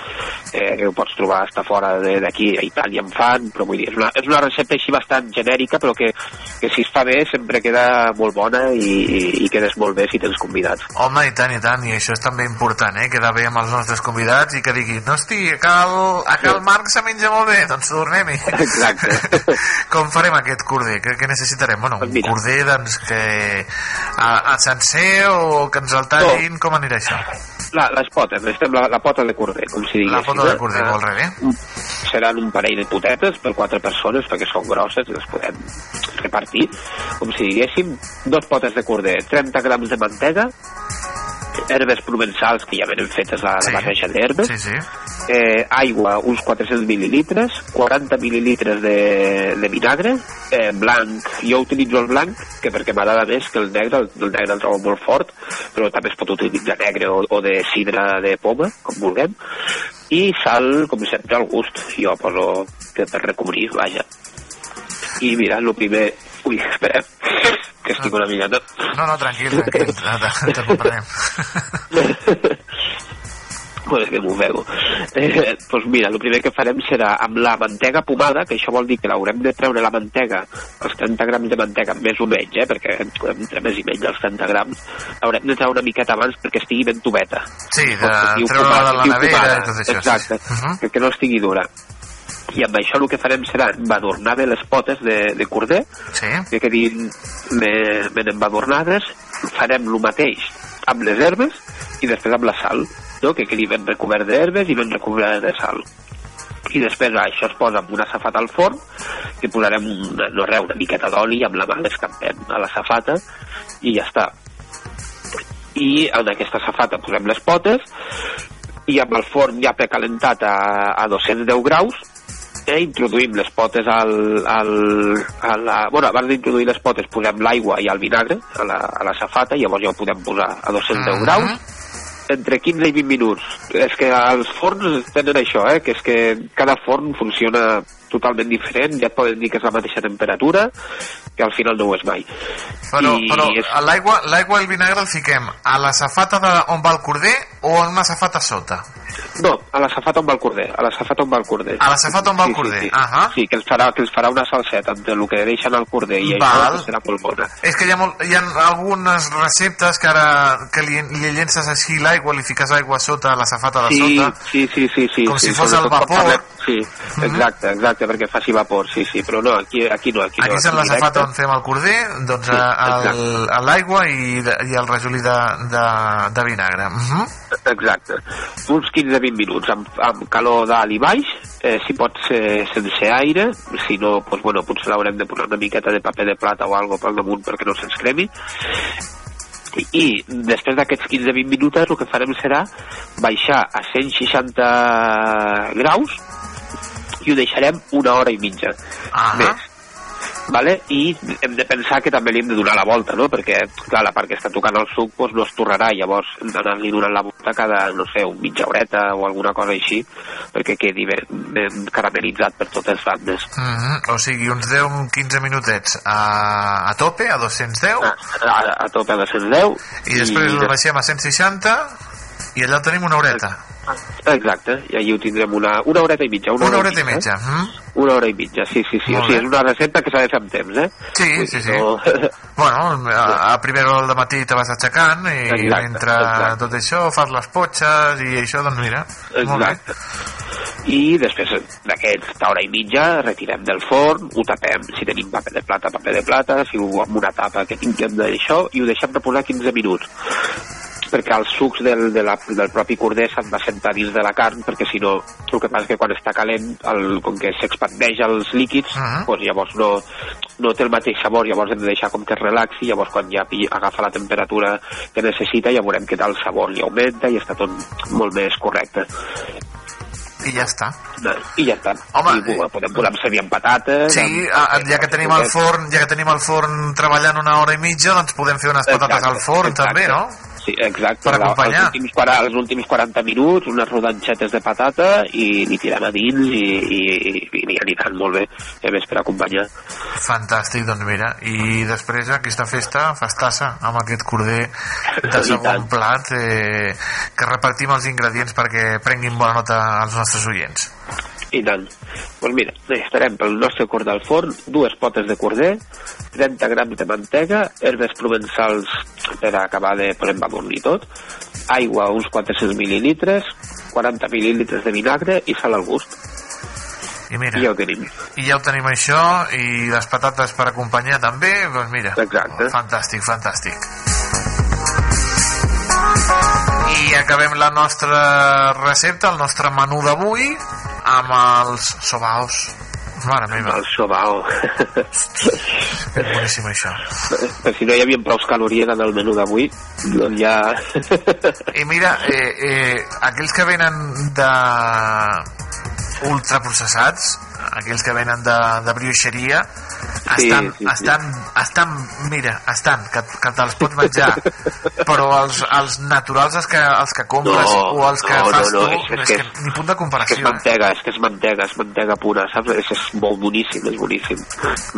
eh, que ho pots trobar està fora de- d'aquí, a Itàlia en fan, però vull dir, és una, és una recepta així bastant genèrica, però que, que si es fa bé sempre queda molt bona i, i, i quedes molt bé si tens convidats. Home, i tant, i tant, i això és també important, eh? Quedar bé amb els nostres convidats i que diguin, no, hosti, a cal, a cal Marc se menja molt bé, doncs tornem-hi. Exacte. Com farem aquest corder? Què, què necessitarem? Bueno, un corder, doncs, que a, a sencer o que ens el tallin, com anirà això? La, les potes, necessitem la, la pota de corder, com si diguéssim. La pota de eh? corder, Eh, molt bé. Seran un parell de potetes per quatre persones, perquè són grosses, les podem repartir, com si diguéssim, dos potes de corder, 30 grams de mantega, herbes provençals que ja venen fetes la, la barreja d'herbes, Sí, sí. eh, aigua, uns 400 mil·lilitres, 40 mil·lilitres de, de vinagre, eh, blanc, jo utilitzo el blanc, que perquè m'agrada més que el negre, el, el negre el trobo molt fort, però també es pot utilitzar negre o, o de sidra de poma, com vulguem, i sal, com sempre, al gust, jo poso per recobrir, vaja. I mira, el primer... Ui, espera, que estic una mica... No, no, tranquil, tranquil, te, te comprarem. Bueno, és que m'ofego. Eh, doncs mira, el primer que farem serà amb la mantega pomada, que això vol dir que l'haurem de treure la mantega, els 30 grams de mantega, més o menys, eh, perquè entre més i menys els 30 grams, l'haurem de treure una miqueta abans perquè estigui ben tubeta. Sí, de treure-la de la nevera i tot això, sí. Exacte, Uh -huh. que no estigui dura. I amb això el que farem serà embadurnar bé les potes de, de corder, sí. que quedin ben, ben embadurnades, farem el mateix amb les herbes i després amb la sal, no? que quedi ben recobert d'herbes i ben recobert de sal. I després això es posa amb una safata al forn, que posarem una, no res, una miqueta d'oli amb la mà l'escampem a la safata i ja està. I en aquesta safata posem les potes i amb el forn ja precalentat a, a 210 graus eh, introduïm les potes al, al, a la... Bueno, abans d'introduir les potes posem l'aigua i el vinagre a la, a la safata i llavors ja ho podem posar a 210 graus entre 15 i 20 minuts. És que els forns tenen això, eh? que és que cada forn funciona totalment diferent, ja et poden dir que és la mateixa temperatura, que al final no ho és mai. Però, I però és- a l'aigua l'aigua i el vinagre el fiquem a la safata de on va el corder o en una safata sota? No, a la safata on va el corder, a la safata on va el corder. A la safata on va el corder, Sí, sí, ahà. sí que, els farà, que els farà una salseta entre el que deixen al corder i Val. això serà molt bona. És que hi ha, molt, hi ha algunes receptes que ara que li, li llences així l'aigua, li fiques aigua a sota, la safata de Sí, sota, sí, sí, sí, sí. Com sí, si fos el vapor. parlem- Sí, exacte, exacte, perquè faci vapor, sí, sí, però no, aquí, aquí no, aquí, Aquí no. és la safata on fem el corder, doncs Sí, l'aigua i, i el rajolí de, de, de vinagre. Uh -huh. Exacte. Uns 15-20 minuts amb, amb calor dalt i baix, eh, si pot ser sense aire, si no, doncs, bueno, potser l'haurem de posar una miqueta de paper de plata o algo pel damunt perquè no se'ns cremi. I després d'aquests 15-20 minuts el que farem serà baixar a 160 graus i ho deixarem una hora i mitja Ah. més vale? i hem de pensar que també li hem de donar la volta, no? perquè clar, la part que està tocant el suc doncs, no es torrarà, llavors hem d'anar-li donant la volta cada, no sé, un mitja horeta o alguna cosa així, perquè quedi ben, ben caramelitzat per totes bandes. Uh -huh. O sigui, uns 10-15 minutets a, a tope, a 210, A, a, a tope a 210. i després i el baixem a 160, i allà tenim una horeta. Exacte, i allí ho tindrem una, una horeta i mitja. Una, Una horeta i mitja. mitja. Eh? Mm? Una hora i mitja, sí, sí, sí. Molt O sigui, és una recepta que s'ha de fer amb temps, eh? Sí, Vull sí, sí. No... Bueno, a, a primera hora del matí te vas aixecant i Exacte, mentre exacte. tot això fas les potxes i això, doncs mira, molt bé. Exacte. I després d'aquesta hora i mitja retirem del forn, ho tapem, si tenim paper de plata, paper de plata, si ho amb una tapa que tinguem d'això, i ho deixem reposar 15 minuts perquè els sucs del, de la, del propi corder s'han de sentar dins de la carn perquè si no, el que passa és que quan està calent el, com que s'expandeix els líquids doncs llavors no, no té el mateix sabor llavors hem de deixar com que es relaxi llavors quan ja agafa la temperatura que necessita ja veurem que el sabor li augmenta i està tot molt més correcte I ja està. i ja està Home, I, ho podem posar servir amb patates Sí, amb, a- ja que tenim el forn, ja que tenim el forn treballant una hora i mitja, doncs podem fer unes patates al forn també, no? Sí, exacte. Per acompanyar. Els últims, els últims 40 minuts, unes rodanxetes de patata i li tirem a dins i, i, i, i aniran molt bé, a més per acompanyar. Fantàstic, doncs mira. I després aquesta festa, festassa, amb aquest corder de segon plat, eh, que repartim els ingredients perquè prenguin bona nota als nostres oients. I tant. Doncs mira, estarem pel nostre cordó al forn, dues potes de corder, 30 grams de mantega, herbes provençals per acabar de posar embamornir tot, aigua uns 400 mil·lilitres, 40 mil·lilitres de vinagre i sal al gust. I mira, I ja ho tenim. I ja ho tenim això, i les patates per acompanyar també, doncs mira. Exacte. Fantàstic, fantàstic. I acabem la nostra recepta, el nostre menú d'avui, amb els sobaos. Mare meva. El sobao. És boníssim això. si no hi havia prou calories en el menú d'avui, doncs ja... I mira, eh, eh, aquells que venen de ultraprocessats, aquells que venen de, de brioixeria, estan, sí, sí. estan, estan, mira, estan, que, que te'ls pots menjar, però els, els naturals, els que, els que compres No, o els que no, fas no, no, tu, és- és és, que que, ni punt de És que comparació. és mantega, és que és mantega, és mantega pura, saps? És, és molt boníssim, és boníssim.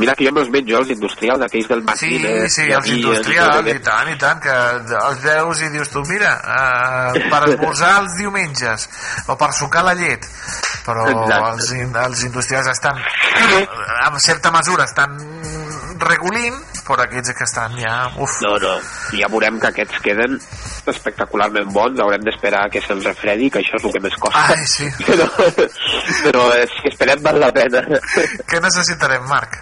Mira que jo me'ls menjo, els industrials, aquells del Sí, Martínez. sí, i els industrials, i i tant, i tant, que els veus i dius tu, mira, eh, per esmorzar els diumenges, o per sucar la llet, però Exacte. els, els industrials estan, eh, en certa mesura, estan regulint, però aquests que estan ja... Uf. No, no, ja veurem que aquests queden espectacularment bons, haurem d'esperar que se'ls refredi, que això és el que més costa. Ai, sí. Però, però eh, si esperem val la pena. Què necessitarem, Marc?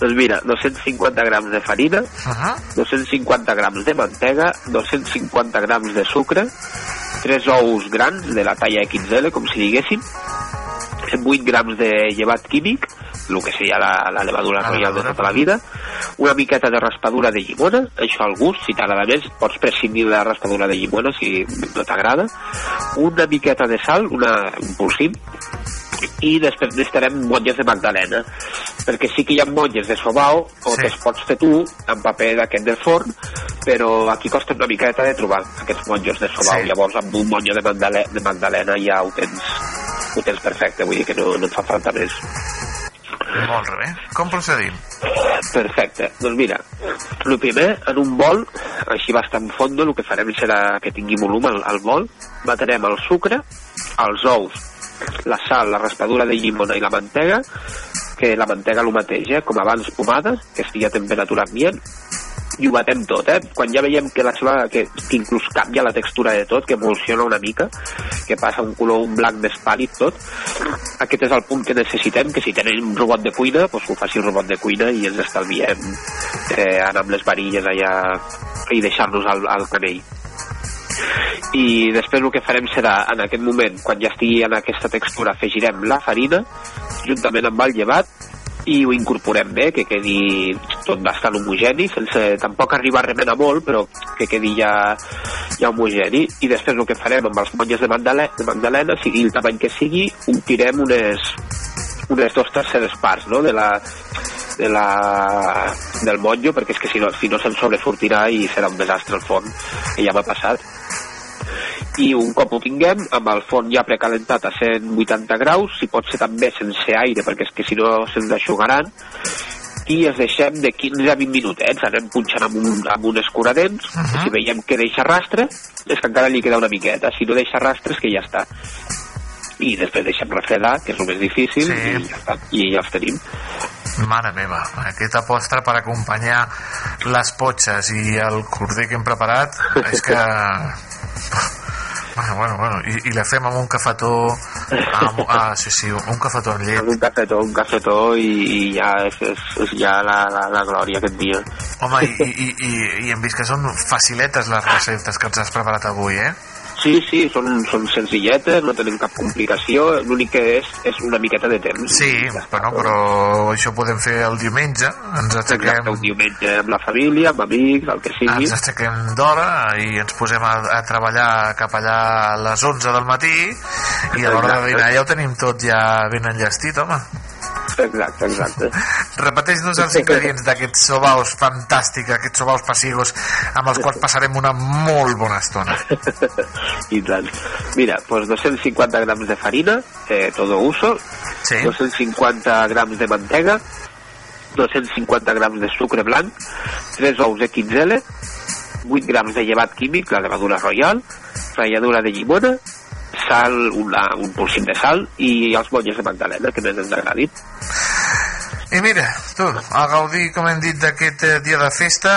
Doncs mira, 250 grams de farina, Uh -huh. 250 grams de mantega, 250 grams de sucre, 3 ous grans de la talla XL, com si diguéssim, 8 grams de llevat químic, el que seria la, la levadura royal de tota la vida, una miqueta de raspadura de llimona, això al gust, si t'agrada més, pots prescindir de la raspadura de llimona si no t'agrada, una miqueta de sal, una, un polsim, i després necessitarem motlles de magdalena perquè sí que hi ha motlles de sobao o Sí. sí. te'ls pots fer tu en paper d'aquest del forn però aquí costa una miqueta de trobar aquests motllos de sobao Sí. llavors amb un motllo de, magdale de magdalena ja ho tens, ho tens perfecte vull dir que no, no et fa falta més Molt bé. Com procedim? Perfecte. Doncs mira, el primer, en un bol, així bastant fondo, el que farem serà que tingui volum al, al bol, batrem el sucre, els ous, la sal, la raspadura de llimona i la mantega, que la mantega el mateix, eh? com abans pomada, que estigui a temperatura ambient, i ho batem tot, eh? Quan ja veiem que la seva, que, que inclús canvia la textura de tot, que evoluciona una mica, que passa un color, un blanc més pàl·lid tot, aquest és el punt que necessitem, que si tenim un robot de cuina, doncs ho faci el robot de cuina i ens estalviem eh, anar amb les varilles allà i deixar-nos al, al canell i després el que farem serà en aquest moment, quan ja estigui en aquesta textura afegirem la farina juntament amb el llevat i ho incorporem bé, que quedi tot bastant homogeni, sense tampoc arribar a remenar molt, però que quedi ja, ja homogeni. I després el que farem amb els monges de, Magdalena, de Magdalena, sigui el tamany que sigui, omplirem unes, unes dues terceres parts no? de la, de la, del motllo, perquè és que si no, si no se'n sobresortirà i serà un desastre el forn, que ja m'ha passat i un cop ho tinguem, amb el forn ja precalentat a 180 graus, si pot ser també sense aire, perquè és que si no se'ns aixugaran, i els deixem de 15 a 20 minutets, anem punxant amb, un, amb un escuradents, uh -huh. si veiem que deixa rastre, és que encara li queda una miqueta, si no deixa rastre és que ja està. I després deixem refredar, que és el més difícil, sí. i ja està, i ja els tenim. Mare meva, aquesta postre per acompanyar les potxes i el corder que hem preparat és que... Bueno, bueno, bueno. I, i la fem amb un cafetó amb, ah, sí, sí, un cafetó amb llet un cafetó, un cafetó i, i ja és, és, és ja la, la, la glòria aquest dia home, i, i, i, i hem vist que són faciletes les receptes que ens has preparat avui, eh? Sí, sí, són, són senzilletes, no tenen cap complicació, l'únic que és és una miqueta de temps. Sí, bueno, però això ho podem fer el diumenge, ens aixequem... Exacte, un diumenge amb la família, amb amics, el que sigui. Ens aixequem d'hora i ens posem a, a treballar cap allà a les 11 del matí i a l'hora de dinar ja ho tenim tot ja ben enllestit, home. Exacte, exacte. Repeteix-nos els ingredients d'aquests sobaus fantàstics, aquests sobaus passigos amb els quals passarem una molt bona estona. I tant. Mira, pues 250 grams de farina, eh, todo uso, sí. 250 grams de mantega, 250 grams de sucre blanc, 3 ous XL, 8 grams de llevat químic, la levadura royal, ratlladura de llimona, sal, una, un polsim de sal i els bolles de magdalena que més ens agradin. I mira, tu, a gaudir, com hem dit, d'aquest eh, dia de festa,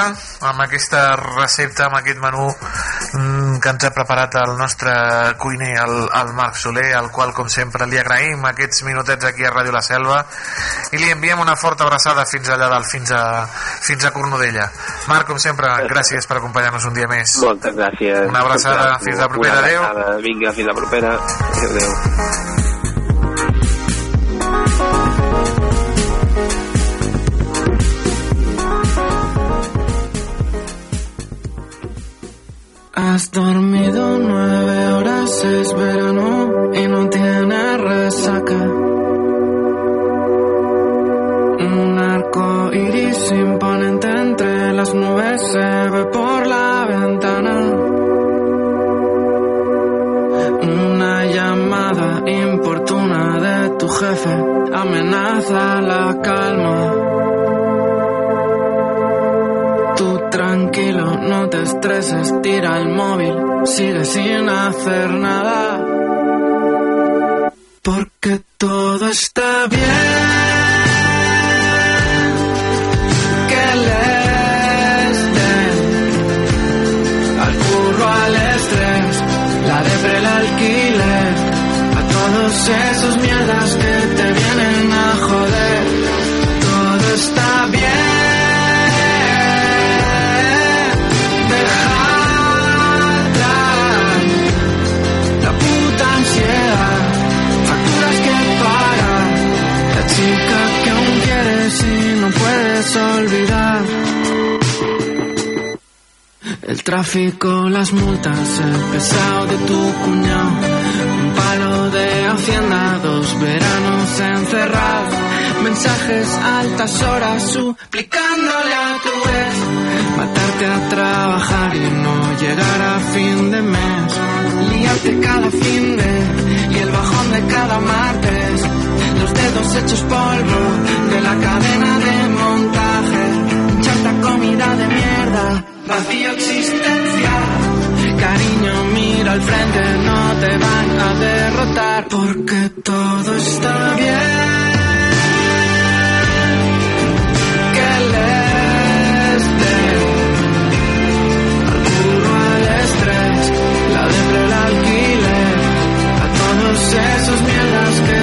amb aquesta recepta, amb aquest menú mm, que ens ha preparat el nostre cuiner, el, el Marc Soler, al qual, com sempre, li agraïm aquests minutets aquí a Ràdio La Selva i li enviem una forta abraçada fins allà dalt, fins a, fins a Cornudella. Marc, com sempre, gràcies per acompanyar-nos un dia més. Moltes gràcies. Una abraçada, fins la propera, adeu. Vinga, fins la propera. Adéu, Has dormido nueve horas, es verano y no tienes resaca. Un arco iris imponente entre las nubes se ve por la ventana. Una llamada importuna de tu jefe amenaza la calma. Te estreses, tira el móvil, sigue sin hacer nada. Porque todo está bien. Que les den al estrés, la depre, el alquiler, a todos esos mierdas que olvidar. El tráfico, las multas, el pesado de tu cuñado, un palo de hacienda, dos veranos encerrados, mensajes altas horas suplicándole a tu ex, matarte a trabajar y no llegar a fin de mes, liarte cada fin de y el bajón de cada martes, los dedos hechos polvo de la cadena de montaje, chata comida de mierda, vacío existencial, Cariño, mira al frente, no te van a derrotar porque todo está bien. Estrés, la depre, el alquiler, a todos esos mierdas que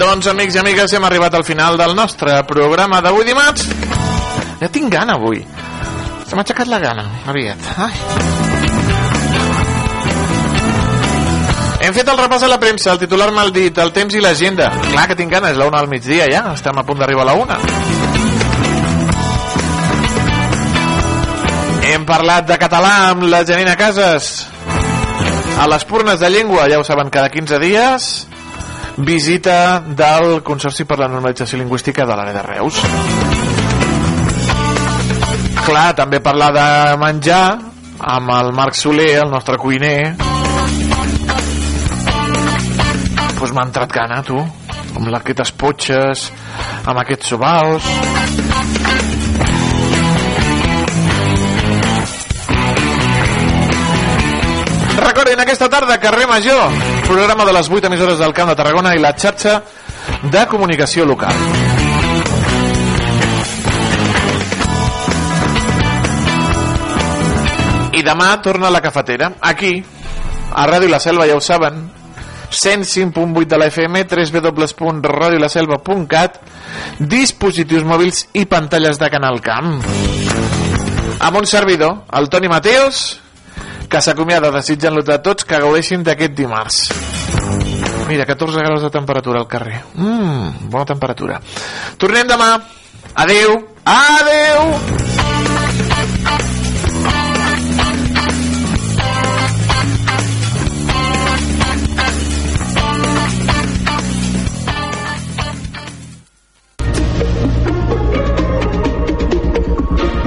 Doncs, amics i amigues, hem arribat al final del nostre programa d'avui dimarts. Ja tinc gana, avui. Se m'ha aixecat la gana, aviat. Ai. Hem fet el repàs a la premsa, el titular mal dit, el temps i l'agenda. Clar que tinc gana, és la una al migdia ja, estem a punt d'arribar a la una. Hem parlat de català amb la Janina Casas. A les purnes de llengua, ja ho saben, cada 15 dies visita del Consorci per la Normalització Lingüística de l'àrea de Reus. Clar, també parlar de menjar amb el Marc Soler, el nostre cuiner. Pues m'ha entrat gana, tu. Amb aquestes potxes, amb aquests sobals. Recordin aquesta tarda, carrer Major, programa de les 8 emissores del Camp de Tarragona i la xarxa de comunicació local. I demà torna la cafetera, aquí, a Ràdio La Selva, ja ho saben, 105.8 de la FM, www.radiolaselva.cat, dispositius mòbils i pantalles de Canal Camp. Amb un servidor, el Toni Mateos, que s'acomiada desitjant-los a tots que gaudeixin d'aquest dimarts. Mira, 14 graus de temperatura al carrer. Mmm, bona temperatura. Tornem demà. Adeu. Adeu.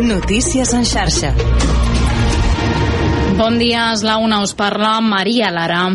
Notícies en xarxa. Bon dia, és la una, us parla Maria Lara.